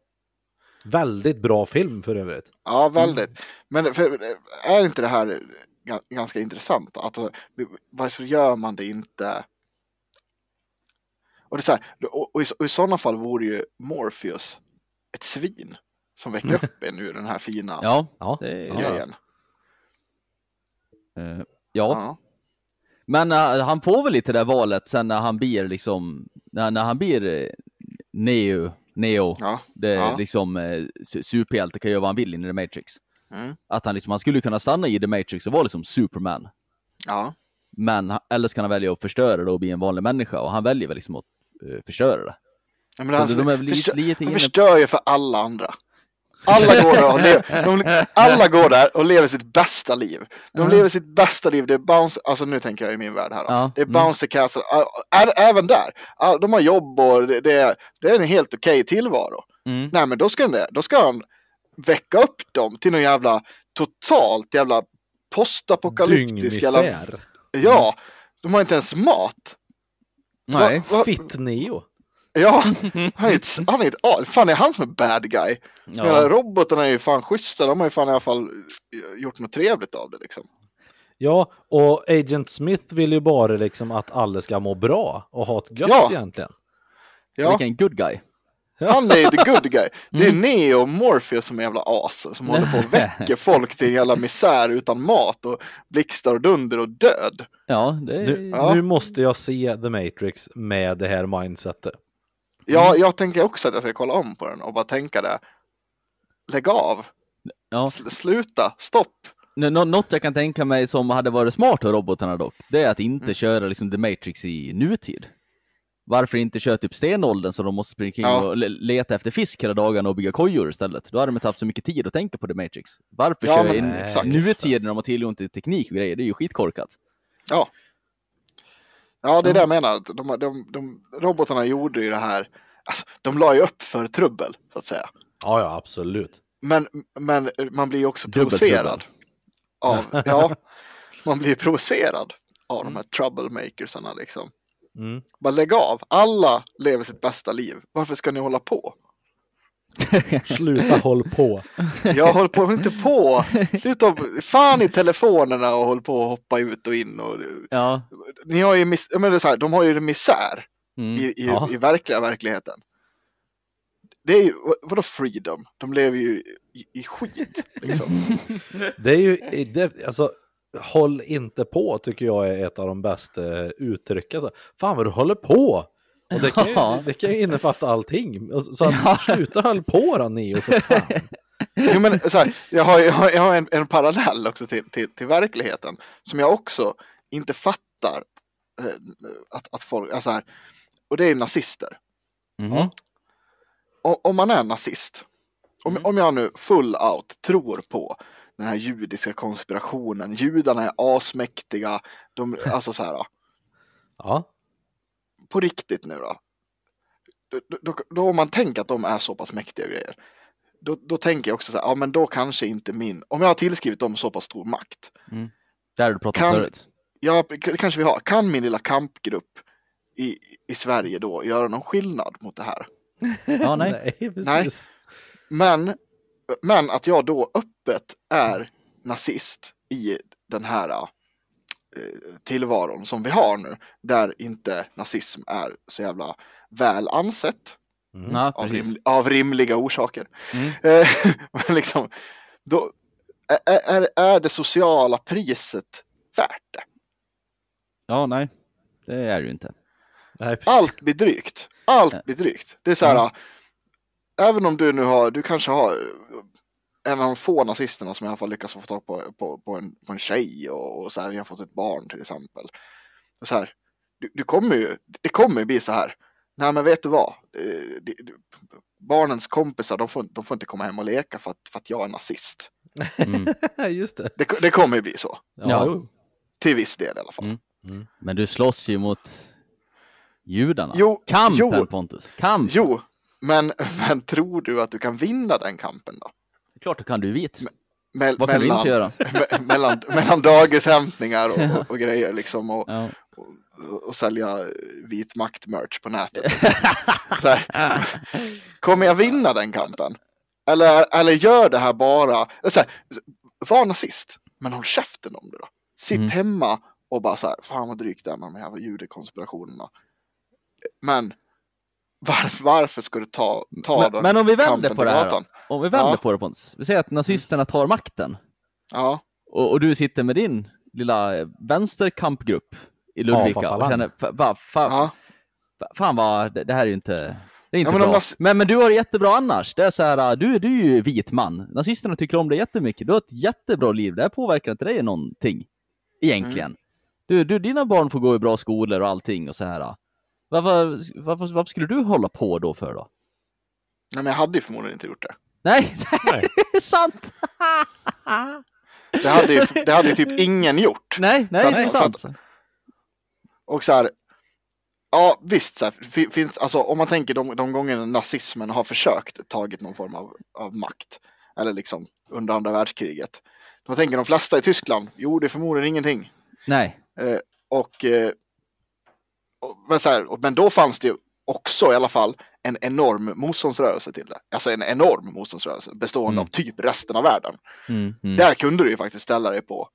Väldigt bra film för övrigt. Ja, väldigt. Men för, är inte det här ga- ganska intressant? Att, eh, varför gör man det inte? Och, det är så här, och, och, i, och i sådana fall vore ju Morpheus ett svin som väcker upp en ur den här fina Ja, Ja, är ja. grejen. eh, ja. Ja. Men eh, han får väl lite det där valet sen när han blir liksom, när, när han blir eh, Neo, Neo Ja. Det Ja. liksom eh, su- superhjälte kan göra vad han vill in i The Matrix. Mm. Att han liksom, han skulle kunna stanna i The Matrix och vara liksom Superman. Ja. Men han- eller så kan han välja att förstöra det och bli en vanlig människa och han väljer väl liksom att eh, förstöra det. Ja, men Så alltså, de är väl lite- förstör, lite inne- förstör ju för alla andra. Alla går, där och lever, de, alla går där och lever sitt bästa liv. De Ja. lever sitt bästa liv. Det är bounce, alltså nu tänker jag i min värld här. Ja, Det är mm. bouncy castle, även där. De har jobb och det, det, är, det är en helt okej tillvaro. Mm. Nej men då ska, den, då ska han väcka upp dem till någon jävla totalt jävla postapokalyptisk jävla... Ja, de har inte ens mat. Nej. Va- va- Fitt-Neo. Ja, han är ett, han är ett, ah, fan är han som är bad guy? Ja. Ja. robotarna är ju fan schyssta, de har ju fan i alla fall gjort något trevligt av det liksom. Ja, och Agent Smith vill ju bara liksom att alla ska må bra och ha ett gött Ja. egentligen. Ja, Vilken good guy. han är the good guy. Det är Mm. Neo och Morpheus som är jävla as som håller på och väcker folk till en jävla misär utan mat och blixtar och dunder och död. Ja, det är... Nu, Ja. nu måste jag se The Matrix med det här mindsetet. Ja, jag tänker också att jag ska kolla om på den och bara tänka det. Lägg av, ja. Sl- sluta, stopp. Nå- nå- Något jag kan tänka mig som hade varit smart av robotarna dock, det är att inte Mm. köra liksom The Matrix i nutid. Varför inte köra typ stenåldern så de måste springa kring Ja. och le- leta efter fisk hela dagarna och bygga kojor istället? Då hade de inte haft så mycket tid att tänka på The Matrix. Varför Ja, köra exakt. nutid när de har tillgång till teknik och grejer? Det är ju skitkorkat. Ja. Ja, det är det jag menar. De, de, de, robotarna gjorde ju det här, alltså, de la ju upp för trubbel, så att säga. Ja, ja, absolut. Men, men man blir ju också provocerad. Av, ja, man blir provocerad av de här troublemakersarna liksom. Mm. Bara lägg av, alla lever sitt bästa liv. Varför ska ni hålla på? Sluta håll på. Jag håller på, inte på. Sluta, fan i telefonerna och håll på och hoppa ut och in. Och, Ja. ni har ju, mis, jag menar så här, de har ju en misär Mm. i, i, Ja. i verkliga verkligheten. Det är ju, vad- vadå freedom? De lever ju i, i skit. Liksom. Det är ju, det, alltså, håll inte på tycker jag är ett av de bästa uttrycken. Så, Fan vad du håller på! Och det kan ju, Ja. det kan ju innefatta allting. Och Så att, sluta håll på då Neo för fan. Jo, men, så här, jag har, jag har, jag har en, en parallell också till, till, till verkligheten som jag också inte fattar eh, att, att folk, alltså här, och det är nazister. Mhm. O- om man är nazist, om, om jag nu full out tror på den här judiska konspirationen, judarna är asmäktiga, de, alltså så här, Ja, på riktigt nu då. Då, då, då om man tänker att de är så pass mäktiga grejer, då, då tänker jag också så här, ja men då kanske inte min, om jag har tillskrivit dem så pass stor makt, Där har du pratat Kan- förut. ja det kanske vi har, kan min lilla kampgrupp i, i Sverige då göra någon skillnad mot det här? Ja, nej. precis. Men, men att jag då öppet är nazist i den här tillvaron som vi har nu, där inte nazism är så jävla väl ansett Mm. Ja, av, rim, av rimliga orsaker. Mm. Eh, men liksom, då, är, är, är det sociala priset värt det? Ja, nej. Det är det ju inte. Nej. Allt blir drygt. Allt blir drygt. Det är så här, även om du nu har, du kanske har en av de få nazisterna som i alla fall lyckas få tag på, på, på, en, på en tjej och, och så här, ni har fått ett barn till exempel. Och så här, du, du kommer ju, det kommer ju bli så här, nej men vet du vad, det, det, barnens kompisar de får, de får inte komma hem och leka för att, för att jag är nazist. Mm. Just det. Det, det kommer ju bli så, Ja, till viss del i alla fall. Mm. Men du slåss ju mot judarna. Jo, Kampen jo. Pontus. Kamp. Jo, men, men tror du att du kan vinna den kampen då? Klart du kan du vit. Me- Vad kan du inte göra? me- mellan, mellan dagishämtningar och, och, och grejer liksom och, Ja. och, och sälja vit makt-merch på nätet. Kommer jag vinna den kampen? Eller, eller gör det här bara, så här, var nazist, men håll käften om det då. Sitt Mm. hemma och bara så här, fan vad drygt det är med de här judekonspirationerna. Men var, varför ska du ta, ta Men, den men om vi vänder på det här då. Om vi vänder Ja. på det Pontus. Vi säger att nazisterna tar makten. Ja, Och, och du sitter med din lilla eh, vänsterkampgrupp i Ludvika och Fafalang. känner, fa, va, fa, ja. fa, fan vad, det, det här är ju inte, Det är inte Ja, men bra. nas- Men, men du har det jättebra annars. Det är så här, du, du är ju vit man. Nazisterna tycker om dig jättemycket. Du har ett jättebra liv. Det här påverkar inte dig någonting. Egentligen. Mm. Du, du, dina barn får gå i bra skolor och allting och så här. Varför, varför, varför skulle du hålla på då för då? Nej, men jag hade ju förmodligen inte gjort det. Nej, Nej. det är sant! Det hade ju, det hade ju typ ingen gjort. Nej, nej, För det är att- sant. Och så här, ja visst, så här, fi- finns, alltså, om man tänker de, de gångerna nazismen har försökt tagit någon form av, av makt, eller liksom under andra världskriget, då tänker de flesta i Tyskland, jo det är förmodligen ingenting. Nej. Eh, och, eh, och, men, så här, men då fanns det ju också i alla fall en enorm motståndsrörelse till det. Alltså en enorm motståndsrörelse bestående Mm. av typ resten av världen. Mm, mm, Där kunde du ju faktiskt ställa dig på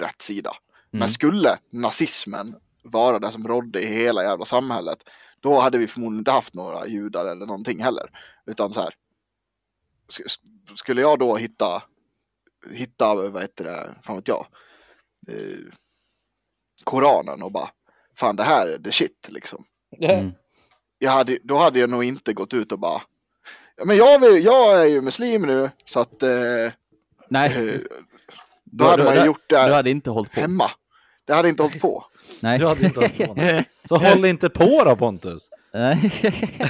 rätt sida. mm. Men skulle nazismen vara det som rådde i hela jävla samhället, då hade vi förmodligen inte haft några judar eller någonting heller. Utan så här, sk- sk- skulle jag då hitta, hitta, vad heter det, fan vet jag, eh, Koranen och bara, fan det här är the shit liksom. Mm. Jag hade, då hade jag nog inte gått ut och bara, ja men jag, vill, jag är ju muslim nu, så att eh, Nej, eh, då hade man ju gjort det Du här hade inte hållit på. hemma. Det hade inte hållit på. Nej. Du hade inte hållit på. Så håll inte på då Pontus! Nej.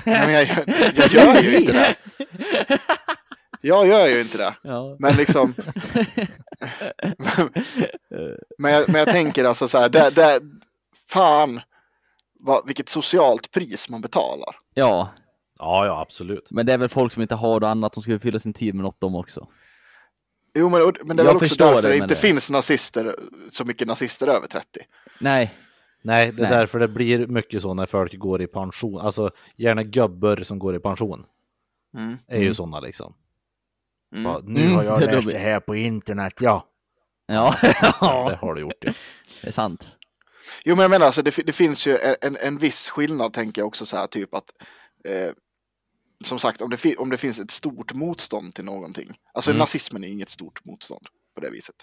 Men jag, jag gör ju inte det. Jag gör ju inte det. Ja. Men liksom. men, jag, men jag tänker alltså så här. Det, det, fan. Vad, vilket socialt pris man betalar. ja, Ja, ja absolut. men det är väl folk som inte har det annat, de skulle fylla sin tid med något de också. Jo men, men det är Jag väl också därför det, det inte det- finns nazister, så mycket nazister över 30. Nej, Nej, det är Nej. därför det blir mycket så när folk går i pension. Alltså gärna gubbar som går i pension. Mm. Är ju Mm. sådana liksom. Mm. Bara, nu Mm, har jag läst de- det här på internet, ja. ja, Det har du gjort ja. det är sant. Jo men jag menar alltså det, det finns ju en, en, viss skillnad tänker jag också så här typ att eh, som sagt om det, om det finns ett stort motstånd till någonting. Alltså Mm. nazismen är inget stort motstånd på det viset.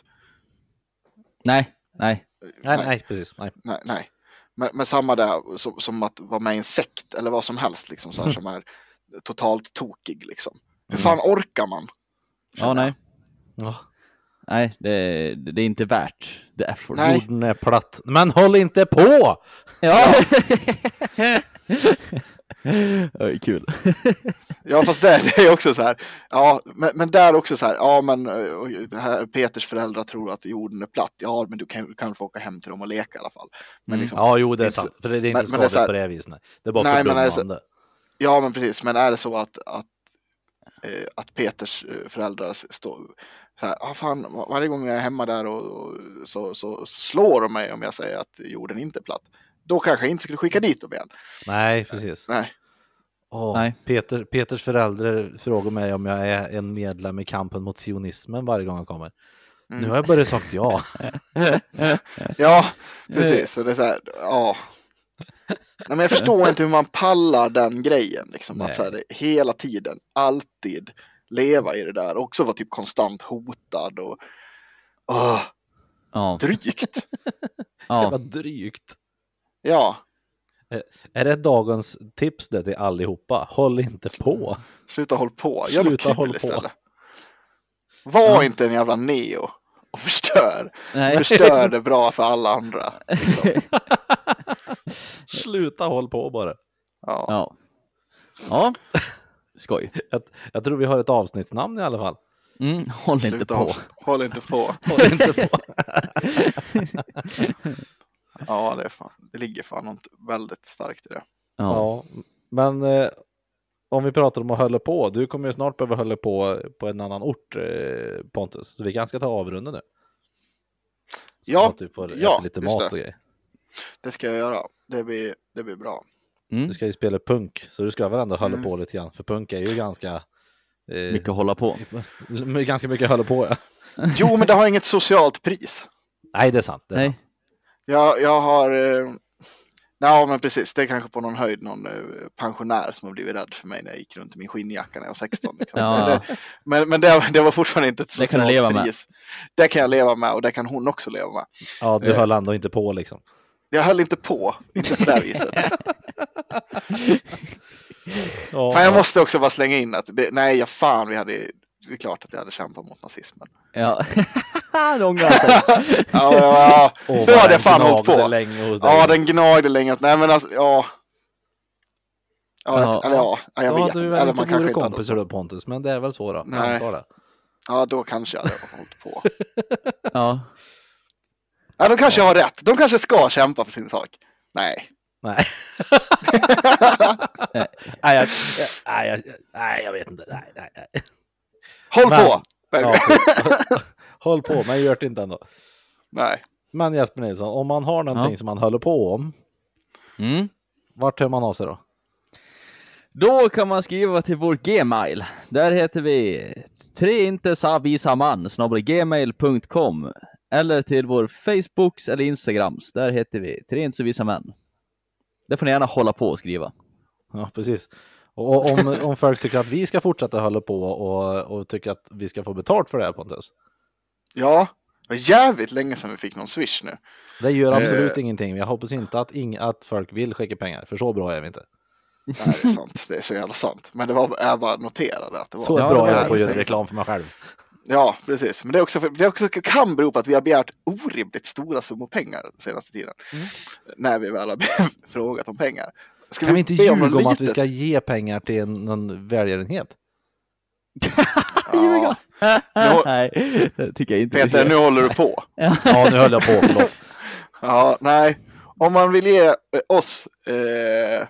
Nej, nej. Nej, nej, precis. Nej. nej, nej. Men, men samma där som, som att vara med i en sekt eller vad som helst liksom så här, som är totalt tokig liksom. Hur fan orkar man? Ja, nej. Ja, Nej, det är, det är inte värt the effort. Nej. jorden är platt. Men håll inte på! Ja! Oj, kul. Ja fast det, det är också så här. Ja men, men där också så här. Ja men det här, Peters föräldrar tror att jorden är platt. Ja men du kan, du kan få åka hem till dem och leka i alla fall. Men Mm. liksom, Ja, jo, det är sant. För det är inte men- men det är skadligt så här- på det viset. Nej. Det är bara Nej, men är det så- fördummande. Ja, men precis. Men är det så att, att, eh, att Peters eh, föräldrar s- står så här, ah, fan, var- varje gång jag är hemma där och, och så, så slår de mig om jag säger att jorden inte är platt. Då kanske jag inte skulle skicka dit dem igen. Nej, precis. Nej. Åh, Nej. Peter, Peters föräldrar frågar mig om jag är en medlem i kampen mot sionismen varje gång jag kommer. Mm. Nu har jag börjat sagt ja. Ja, precis. Så det är så här, ja. Nej, men jag förstår inte hur man pallar den grejen. Liksom, Nej. att så här, hela tiden, alltid leva i det där. Också vara typ konstant hotad och åh, Ja, drygt. Det ja. var drygt. Ja, Är det dagens tips det till allihopa? Håll inte på. sluta håll på. Gör något Sluta kul håll på. istället. Var Ja. inte en jävla neo och förstör. Nej. Förstör det bra för alla andra. Liksom. Sluta håll på bara. Ja. Ja. Ja. Skoj. Jag, jag tror vi har ett avsnittsnamn i alla fall. Mm, håll inte Sluta på. Håll, håll inte på. Håll inte på. Ja, det, är fan, det ligger fan något väldigt starkt i det. Ja. Ja, men eh, om vi pratar om att hålla på. Du kommer ju snart behöva hålla på på en annan ort eh, Pontus. Så vi kanske ska ta avrunda nu. Så Ja, att du får ja, lite mat det. och grejer. Det ska jag göra. Det blir, det blir bra. Mm. Du ska ju spela punk, så du ska väl ändå hålla Mm. på lite grann. För punk är ju ganska... Eh, Mycket att hålla på. ganska mycket hålla på ja. Jo, men det har inget socialt pris. Nej, det är sant. Det är sant. Nej. Jag, jag har... Eh, ja, men precis. Det är kanske på någon höjd någon eh, pensionär som har blivit rädd för mig när jag gick runt i min skinnjacka när jag var 16. Liksom. Ja. Det, men men det, det var fortfarande inte ett Det socialt kan du leva med. pris. Det kan jag leva med och det kan hon också leva med. Ja, du Eh. höll ändå inte på liksom. Jag höll inte på, inte på det här viset. Ja, Fan, jag måste också bara slänga in att det, nej, ja, fan, vi hade, det är klart att jag hade kämpat mot nazismen. Ja. det ångrar han sig. Ja, ja, Då hade jag fan hållit på. länge hos dig. Ja, den gnagde länge. Nej, men alltså, ja. Ja, Ja. eller ja, ja, jag Då vet du Eller man kanske inte hade kompisar då Pontus, men det är väl så då. Nej. Jag. Ja, då kanske jag hade hållit på. Ja. Ja, de kanske har rätt. De kanske ska kämpa för sin sak. Nej. Nej. nej, jag, nej, jag, nej, jag vet inte. Nej, nej, nej. Håll Men- på! Ja, håll på, men gör det inte ändå. nej. Men Jesper Nilsson, om man har någonting Ja. som man håller på om, Mm. vart hör man av sig då? Då kan man skriva till vår gmail. Där heter vi treintesavisaman gmail.com eller till vår Facebooks eller Instagrams. Där heter vi treintesavisamän. Där får ni gärna hålla på och skriva. Ja, precis. Och om, om folk tycker att vi ska fortsätta hålla på och, och tycker att vi ska få betalt för det här Pontus. Ja, det var jävligt länge sedan vi fick någon swish nu. Det gör absolut Eh. ingenting. Jag hoppas inte att, ing, att folk vill skicka pengar, för så bra är vi inte. Nej, det är sant. Det är så jävla sant. Men det var, jag bara noterade att det var. Så bra det är jag på att göra reklam för mig själv. Ja, precis. Men det, är också det är också, kan bero på att vi har begärt orimligt stora summor pengar den senaste tiden. När vi väl har frågat om pengar. Ska Kan vi inte ljuga något om att vi ska ge pengar till en, någon välgörenhet? Ja. Nu- Nej, det tycker jag inte. Peter, nu håller du på. Ja, nu höll jag på, förlåt. Ja, nej. Om man vill ge eh, oss eh,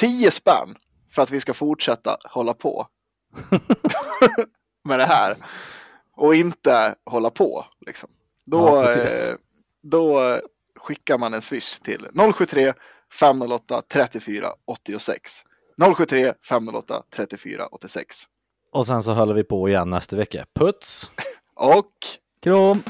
10 spänn för att vi ska fortsätta hålla på med det här och inte hålla på, liksom. Då, Ja, eh, då skickar man en swish till 073 508 34 86. 073 508 34 86. Och sen så håller vi på igen nästa vecka. Puts! Och Krom!